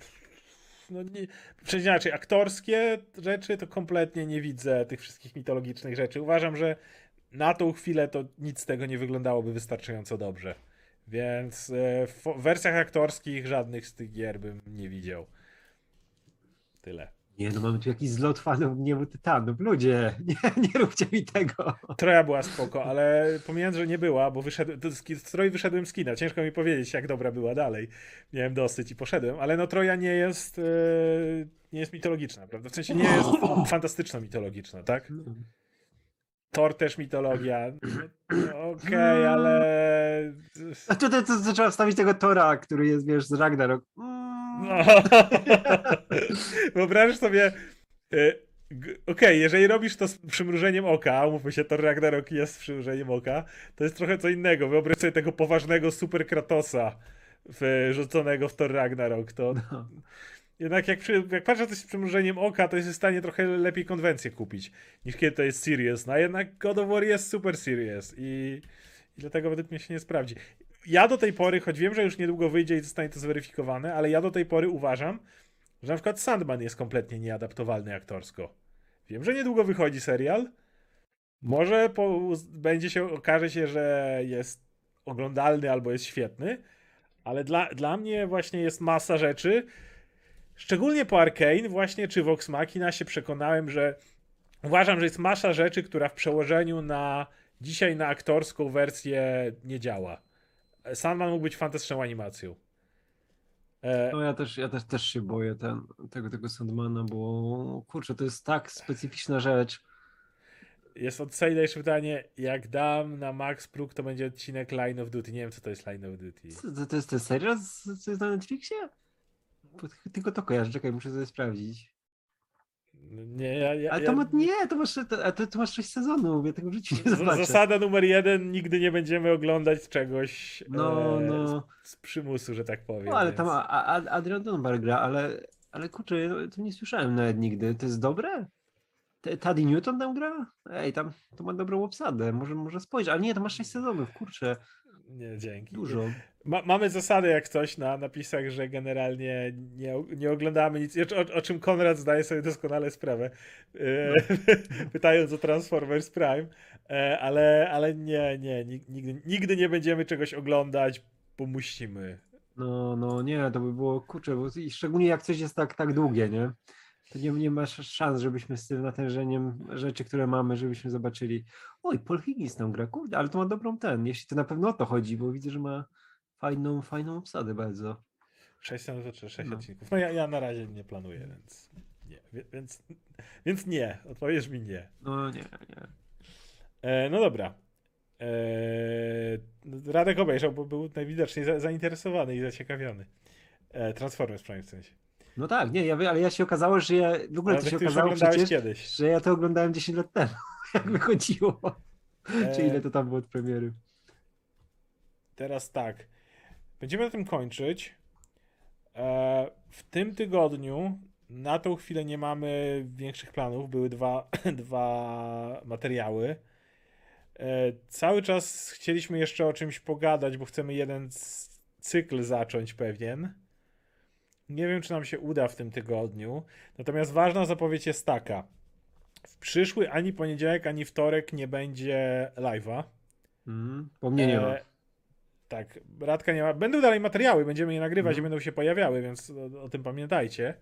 [SPEAKER 1] no nie, przecież inaczej, aktorskie rzeczy to kompletnie nie widzę tych wszystkich mitologicznych rzeczy. Uważam, że na tą chwilę to nic z tego nie wyglądałoby wystarczająco dobrze. Więc e, w wersjach aktorskich żadnych z tych gier bym nie widział. Tyle.
[SPEAKER 2] Nie, no mamy tu jakiś zlot fanów Gniewu Tytanów. Ludzie, nie, nie róbcie mi tego.
[SPEAKER 1] Troja była spoko, ale pomijając, że nie była, bo wyszedłem, to z, wyszedłem z kina. Ciężko mi powiedzieć, jak dobra była dalej. Miałem dosyć i poszedłem, ale no Troja nie jest, e, nie jest mitologiczna, prawda? W sensie nie jest fantastyczno-mitologiczna, tak? Thor też mitologia. No, Okej, ale...
[SPEAKER 2] A tutaj to, to trzeba wstawić tego Tora, który jest, wiesz, z Ragnarok. Mm.
[SPEAKER 1] No. Wyobrażasz sobie... e, Okej, jeżeli robisz to z przymrużeniem oka, umówmy się, Thor Ragnarok jest z przymrużeniem oka, to jest trochę co innego. Wyobraź sobie tego poważnego super Kratosa w, rzuconego w Thor Ragnarok. To
[SPEAKER 2] No.
[SPEAKER 1] jednak jak, przy, jak patrzę coś z przymrużeniem oka, to jest w stanie trochę lepiej konwencję kupić, niż kiedy to jest serious. No a jednak God of War jest super serious i, i dlatego według mnie się nie sprawdzi. Ja do tej pory, choć wiem, że już niedługo wyjdzie i zostanie to zweryfikowane, ale ja do tej pory uważam, że na przykład Sandman jest kompletnie nieadaptowalny aktorsko. Wiem, że niedługo wychodzi serial. Może po, będzie się, okaże się, że jest oglądalny albo jest świetny, ale dla, dla mnie właśnie jest masa rzeczy. Szczególnie po Arkane, właśnie czy Vox Machina się przekonałem, że uważam, że jest masa rzeczy, która w przełożeniu na dzisiaj na aktorską wersję nie działa. Sandman mógł być fantastyczną animacją. E,
[SPEAKER 2] No ja też, ja też, też się boję ten, tego, tego Sandmana, bo kurczę, to jest tak specyficzna rzecz.
[SPEAKER 1] jest od Sejda jeszcze pytanie, jak dam na max próg, to będzie odcinek Line of Duty. Nie wiem, co to jest Line of Duty.
[SPEAKER 2] Co, to, to jest ten serial, co jest na Netflixie? Tylko to kojarzę, czekaj, muszę sobie sprawdzić.
[SPEAKER 1] Nie, ja, ja,
[SPEAKER 2] Ale to ma, nie, to masz, to, to, to masz 6 sezonów, ja tego w życiu nie zobaczę.
[SPEAKER 1] Zasada numer jeden, nigdy nie będziemy oglądać czegoś
[SPEAKER 2] No,
[SPEAKER 1] e,
[SPEAKER 2] no.
[SPEAKER 1] Z, z przymusu, że tak powiem.
[SPEAKER 2] No, ale
[SPEAKER 1] więc-
[SPEAKER 2] tam a, a, Adrian Dunbar gra, ale, ale kurczę, ja to nie słyszałem nawet nigdy. To jest dobre? Taddy Newton tam gra? Ej, tam to ma dobrą obsadę, może, może spojrzeć, ale nie, to masz 6 sezonów, kurczę,
[SPEAKER 1] Nie, dzięki.
[SPEAKER 2] dużo.
[SPEAKER 1] Ma, mamy zasadę jak coś na napisach, że generalnie nie, nie oglądamy nic, o, o czym Konrad zdaje sobie doskonale sprawę, e, pytając o Transformers Prime, e, ale, ale nie, nie, nig- nigdy, nigdy nie będziemy czegoś oglądać, bo musimy.
[SPEAKER 2] No, no nie, to by było, kurczę, bo szczególnie jak coś jest tak, tak długie, nie? To nie, nie masz szans, żebyśmy z tym natężeniem rzeczy, które mamy, żebyśmy zobaczyli. Oj, Paul Higgins tam gra, kurde, ale to ma dobrą ten, jeśli to na pewno o to chodzi, bo widzę, że ma fajną, fajną obsadę bardzo.
[SPEAKER 1] 6 sezonów czy 6
[SPEAKER 2] No.
[SPEAKER 1] odcinków. No ja, ja na razie nie planuję, więc nie, więc, więc nie, odpowiesz mi nie.
[SPEAKER 2] No nie, nie.
[SPEAKER 1] E, no dobra. E, Radek obejrzał, bo był najwidoczniej za, zainteresowany i zaciekawiony. E, Transformers Prime w sensie.
[SPEAKER 2] No tak, nie, ja, ale ja się okazało, że ja, w ogóle
[SPEAKER 1] Ale
[SPEAKER 2] to się okazało przecież,
[SPEAKER 1] kiedyś.
[SPEAKER 2] że ja to oglądałem 10 lat temu, jak wychodziło. Czy
[SPEAKER 1] E,
[SPEAKER 2] ile to tam było od premiery.
[SPEAKER 1] Teraz tak. Będziemy na tym kończyć. E, w tym tygodniu na tą chwilę nie mamy większych planów. Były dwa, dwa materiały. E, cały czas chcieliśmy jeszcze o czymś pogadać, bo chcemy jeden cykl zacząć pewien. Nie wiem, czy nam się uda w tym tygodniu. Natomiast ważna zapowiedź jest taka. W przyszły ani poniedziałek, ani wtorek nie będzie live'a.
[SPEAKER 2] Mm, bo mnie nie ma.
[SPEAKER 1] E, Tak, Radka nie ma. Będą dalej materiały, będziemy je nagrywać i
[SPEAKER 2] Mhm.
[SPEAKER 1] będą się pojawiały, więc o, o tym pamiętajcie.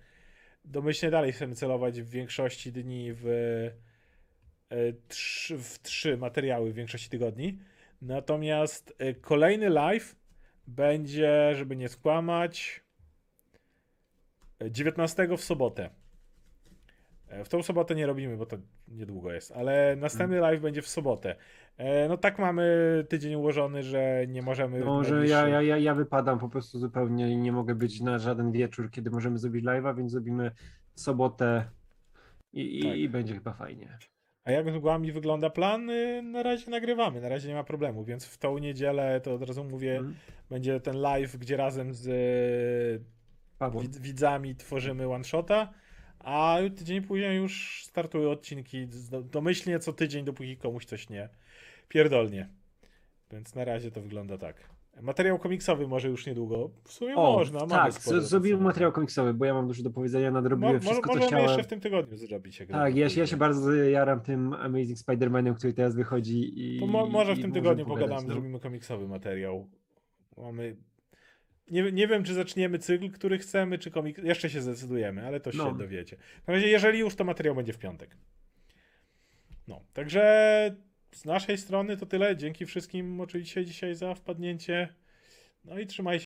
[SPEAKER 1] Domyślnie dalej chcemy celować w większości dni w, e, trz, w trzy materiały w większości tygodni. Natomiast e, kolejny live będzie, żeby nie skłamać, e, 19 w sobotę. E, W tą sobotę nie robimy, bo to niedługo jest, ale następny
[SPEAKER 2] Mhm.
[SPEAKER 1] live będzie w sobotę. E, No tak mamy tydzień ułożony, że nie możemy.
[SPEAKER 2] Że
[SPEAKER 1] najbliższy-
[SPEAKER 2] ja, ja, ja, wypadam po prostu zupełnie i nie mogę być na żaden wieczór, kiedy możemy zrobić live'a, więc zrobimy sobotę i,
[SPEAKER 1] Tak.
[SPEAKER 2] i będzie chyba fajnie.
[SPEAKER 1] A jak z mgłami wygląda plan? Y, Na razie nagrywamy, na razie nie ma problemu, więc w tą niedzielę to od razu mówię,
[SPEAKER 2] Mm.
[SPEAKER 1] będzie ten live, gdzie razem z y, wid- widzami tworzymy one shota, a tydzień później już startują odcinki domyślnie co tydzień, dopóki komuś coś nie pierdolnie. Więc na razie to wygląda tak. Materiał komiksowy może już niedługo. W sumie
[SPEAKER 2] O,
[SPEAKER 1] można.
[SPEAKER 2] tak, zrobiłem materiał komiksowy, bo ja mam dużo do powiedzenia, nadrobiłem
[SPEAKER 1] mo,
[SPEAKER 2] wszystko, co
[SPEAKER 1] możemy
[SPEAKER 2] chciałem.
[SPEAKER 1] jeszcze w tym tygodniu zrobić.
[SPEAKER 2] Tak, ja, się- ja się bardzo jaram tym Amazing Spider-Manem, który teraz wychodzi i
[SPEAKER 1] mo, może w
[SPEAKER 2] i
[SPEAKER 1] tym
[SPEAKER 2] możemy
[SPEAKER 1] tygodniu pogadamy,
[SPEAKER 2] no.
[SPEAKER 1] zrobimy komiksowy materiał. Mamy. Nie, nie wiem, czy zaczniemy cykl, który chcemy, czy komik. Jeszcze się zdecydujemy, ale to się
[SPEAKER 2] No.
[SPEAKER 1] dowiecie. Na razie, jeżeli już, to materiał będzie w piątek. No, także z naszej strony to tyle. Dzięki wszystkim oczywiście dzisiaj za wpadnięcie. No i trzymajcie